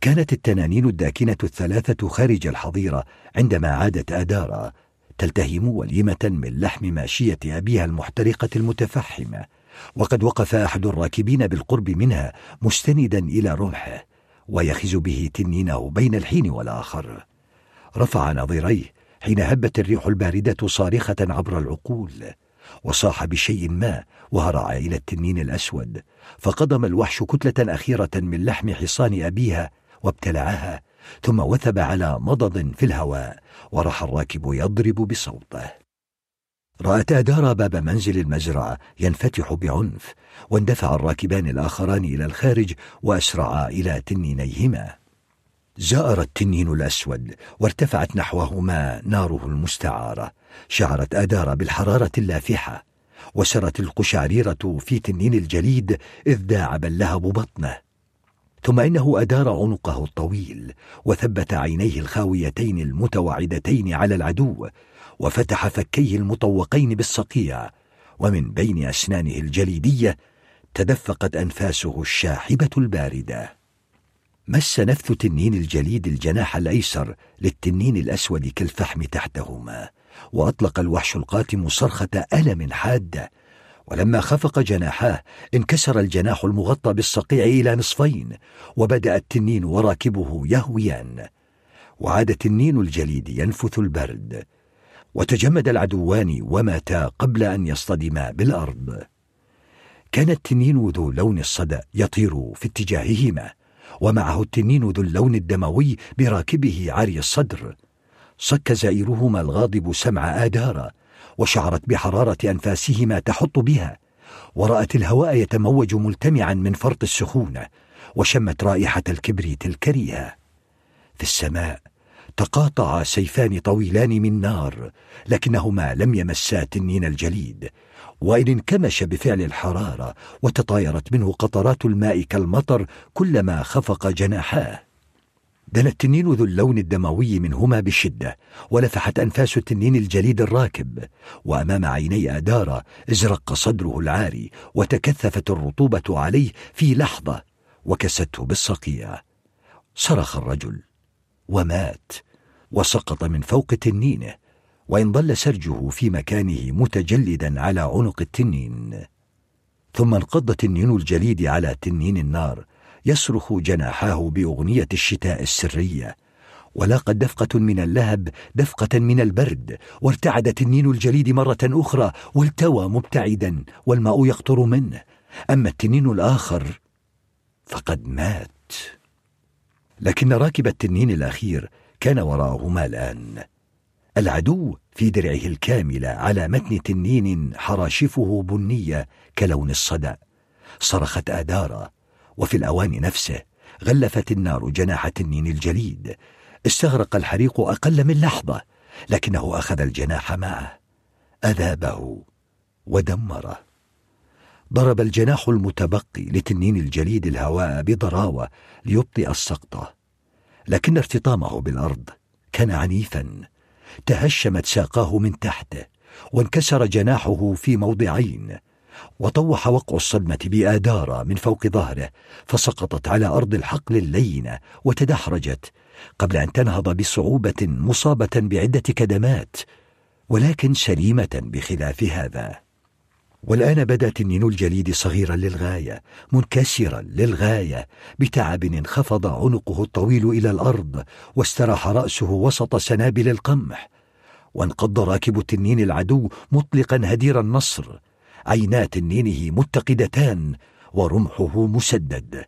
كانت التنانين الداكنة الثلاثة خارج الحظيرة عندما عادت آدارا تلتهم وليمة من لحم ماشية أبيها المحترقة المتفحمة وقد وقف أحد الراكبين بالقرب منها مستندا إلى رمحه ويخز به تنينه بين الحين والآخر. رفع نظيريه حين هبت الريح الباردة صارخة عبر العقول وصاح بشيء ما وهرع إلى التنين الأسود فقضم الوحش كتلة أخيرة من لحم حصان أبيها وابتلعها ثم وثب على مضض في الهواء وراح الراكب يضرب بصوته. رأت أدار باب منزل المزرعة ينفتح بعنف واندفع الراكبان الآخران إلى الخارج وأسرعا إلى تنينيهما. زأر التنين الأسود وارتفعت نحوهما ناره المستعارة شعرت آدار بالحرارة اللافحة وسرت القشعريرة في تنين الجليد إذ داعب اللهب بطنه. ثم إنه أدار عنقه الطويل وثبت عينيه الخاويتين المتوعدتين على العدو وفتح فكيه المطوقين بالصقيع ومن بين أسنانه الجليدية تدفقت أنفاسه الشاحبة الباردة. مس نفث تنين الجليد الجناح الأيسر للتنين الأسود كالفحم تحتهما وأطلق الوحش القاتم صرخة ألم حادة ولما خفق جناحاه انكسر الجناح المغطى بالصقيع إلى نصفين وبدأ التنين وراكبه يهويان. وعاد التنين الجليد ينفث البرد. وتجمد العدوان وماتا قبل أن يصطدما بالأرض. كان التنين ذو لون الصدأ يطير في اتجاههما. ومعه التنين ذو اللون الدموي براكبه عري الصدر. صك زائرهما الغاضب سمع آدارا وشعرت بحرارة أنفاسهما تحط بها. ورأت الهواء يتموج ملتمعا من فرط السخونة وشمت رائحة الكبريت الكريهة. في السماء تقاطعا سيفان طويلان من نار لكنهما لم يمسا تنين الجليد. وإن انكمش بفعل الحرارة وتطايرت منه قطرات الماء كالمطر كلما خفق جناحاه. دنا التنين ذو اللون الدموي منهما بشدة ولفحت أنفاس التنين الجليد الراكب. وأمام عيني أدارا ازرق صدره العاري وتكثفت الرطوبة عليه في لحظة وكسته بالصقيع. صرخ الرجل. ومات. وسقط من فوق تنينه. وإن ظل سرجه في مكانه متجلدا على عنق التنين. ثم انقض تنين الجليد على تنين النار يصرخ جناحاه بأغنية الشتاء السرية. ولاقت دفقة من اللهب دفقة من البرد وارتعد تنين الجليد مرة أخرى والتوى مبتعدا والماء يقطر منه. أما التنين الآخر فقد مات. لكن راكب التنين الأخير كان وراءهما الآن. العدو في درعه الكاملة على متن تنين حراشفه بنية كلون الصدأ. صرخت آدارا وفي الأوان نفسه غلفت النار جناح تنين الجليد. استغرق الحريق أقل من لحظة لكنه أخذ الجناح معه. أذابه ودمره. ضرب الجناح المتبقي لتنين الجليد الهواء بضراوة ليبطئ السقطة لكن ارتطامه بالأرض كان عنيفا. تهشمت ساقاه من تحته وانكسر جناحه في موضعين وطوح وقع الصدمة بآدارة من فوق ظهره فسقطت على أرض الحقل اللينة وتدحرجت قبل أن تنهض بصعوبة مصابة بعدة كدمات ولكن سليمة بخلاف هذا. والآن بدا تنين الجليد صغيرا للغاية منكسرا للغاية بتعب انخفض عنقه الطويل إلى الأرض واستراح رأسه وسط سنابل القمح. وانقض راكب تنين العدو مطلقا هدير النصر. عينا تنينه متقدتان ورمحه مسدد.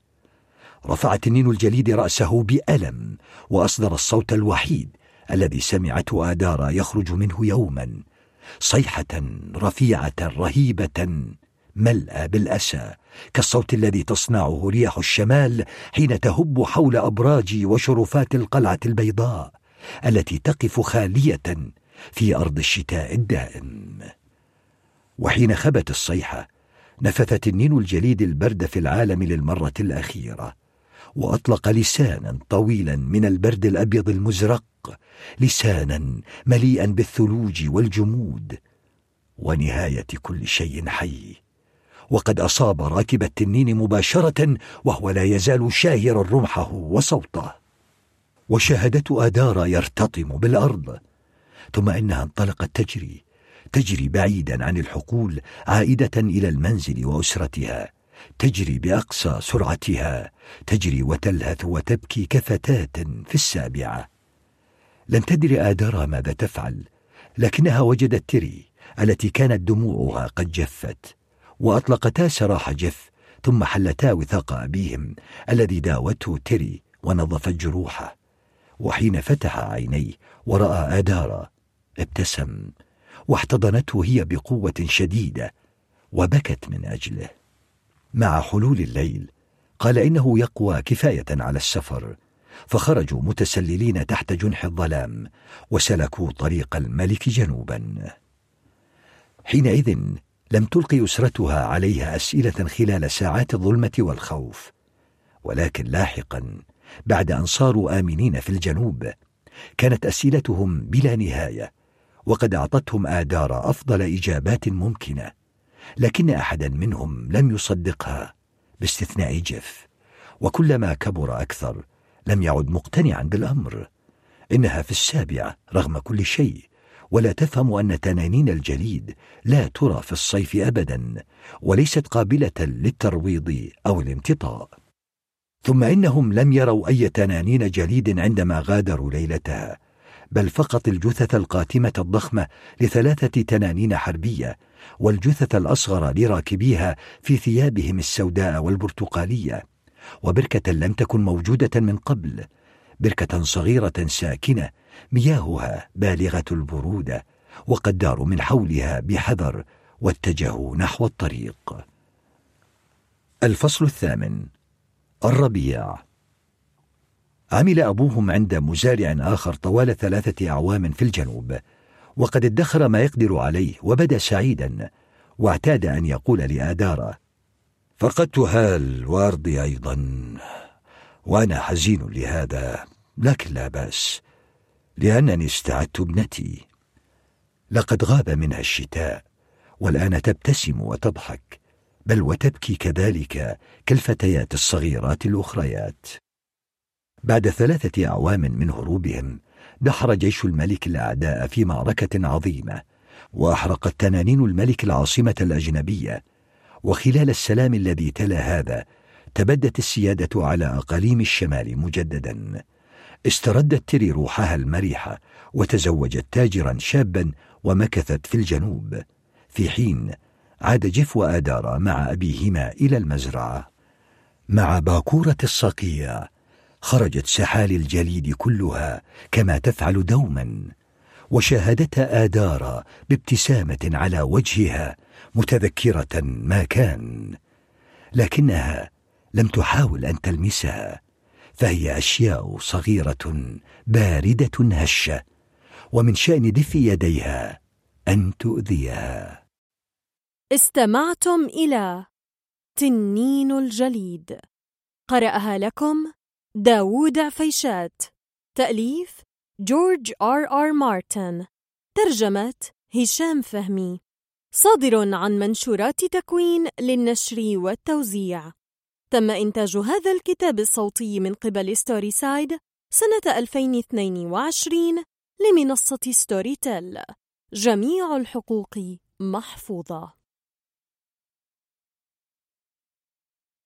رفع تنين الجليد رأسه بألم وأصدر الصوت الوحيد الذي سمعته آدارا يخرج منه يوما. صيحة رفيعة رهيبة ملأى بالأسى كالصوت الذي تصنعه رياح الشمال حين تهب حول أبراج وشرفات القلعة البيضاء التي تقف خالية في أرض الشتاء الدائم. وحين خبت الصيحة نفث تنين الجليد البرد في العالم للمرة الأخيرة وأطلق لسانا طويلا من البرد الأبيض المزرق. لسانا مليئا بالثلوج والجمود ونهاية كل شيء حي. وقد أصاب راكب التنين مباشرة وهو لا يزال شاهرا رمحه وصوته. وشاهدته آدارا يرتطم بالأرض. ثم إنها انطلقت تجري تجري بعيدا عن الحقول عائدة إلى المنزل وأسرتها. تجري بأقصى سرعتها تجري وتلهث وتبكي كفتاة في السابعة. لم تدر آدرا ماذا تفعل. لكنها وجدت تري التي كانت دموعها قد جفت وأطلقتا سراح جف ثم حلتا وثاق أبيهم الذي داوته تري ونظفت جروحه. وحين فتح عينيه ورأى آدارا ابتسم واحتضنته هي بقوة شديدة وبكت من أجله. مع حلول الليل قال إنه يقوى كفاية على السفر فخرجوا متسللين تحت جنح الظلام وسلكوا طريق الملك جنوبا. حينئذ لم تلقي أسرتها عليها أسئلة خلال ساعات الظلمة والخوف ولكن لاحقا بعد أن صاروا آمنين في الجنوب كانت أسئلتهم بلا نهاية وقد أعطتهم آدار أفضل إجابات ممكنة لكن أحدا منهم لم يصدقها باستثناء جيف وكلما كبر أكثر لم يعد مقتنعا بالأمر. إنها في السابعة رغم كل شيء ولا تفهم أن تنانين الجليد لا ترى في الصيف أبدا وليست قابلة للترويض أو الامتطاء ثم إنهم لم يروا أي تنانين جليد عندما غادروا ليلتها بل فقط الجثث القاتمة الضخمة لثلاثة تنانين حربية والجثث الأصغر لراكبيها في ثيابهم السوداء والبرتقالية. وبركة لم تكن موجودة من قبل. بركة صغيرة ساكنة مياهها بالغة البرودة وقد داروا من حولها بحذر واتجهوا نحو الطريق. الفصل الثامن الربيع. عمل أبوهم عند مزارع آخر طوال ثلاثة أعوام في الجنوب وقد ادخر ما يقدر عليه وبدأ سعيدا واعتاد أن يقول لآدارة فقدت هال وأرضي أيضا وأنا حزين لهذا لكن لا بأس لأنني استعدت ابنتي. لقد غاب منها الشتاء والآن تبتسم وتضحك بل وتبكي كذلك كالفتيات الصغيرات الأخريات. بعد ثلاثة أعوام من هروبهم دحر جيش الملك الأعداء في معركة عظيمة وأحرقت تنانين الملك العاصمة الأجنبية. وخلال السلام الذي تلا هذا تبدت السيادة على أقاليم الشمال مجددا. استردت تري روحها المريحة وتزوجت تاجرا شابا ومكثت في الجنوب. في حين عاد جيف وآدارا مع أبيهما إلى المزرعة. مع باكورة الصقيع خرجت سحالي الجليد كلها كما تفعل دوما. وشاهدتها آدارا بابتسامة على وجهها متذكرة ما كان لكنها لم تحاول أن تلمسها فهي أشياء صغيرة باردة هشة ومن شأن دفء يديها أن تؤذيها. استمعتم إلى تنين الجليد. قرأها لكم داوود عفيشات تأليف جورج آر آر مارتن. ترجمة هشام فهمي. صادر عن منشورات تكوين للنشر والتوزيع. تم إنتاج هذا الكتاب الصوتي من قبل StorySide سنة 2022 لمنصة ستوري تيل. جميع الحقوق محفوظة.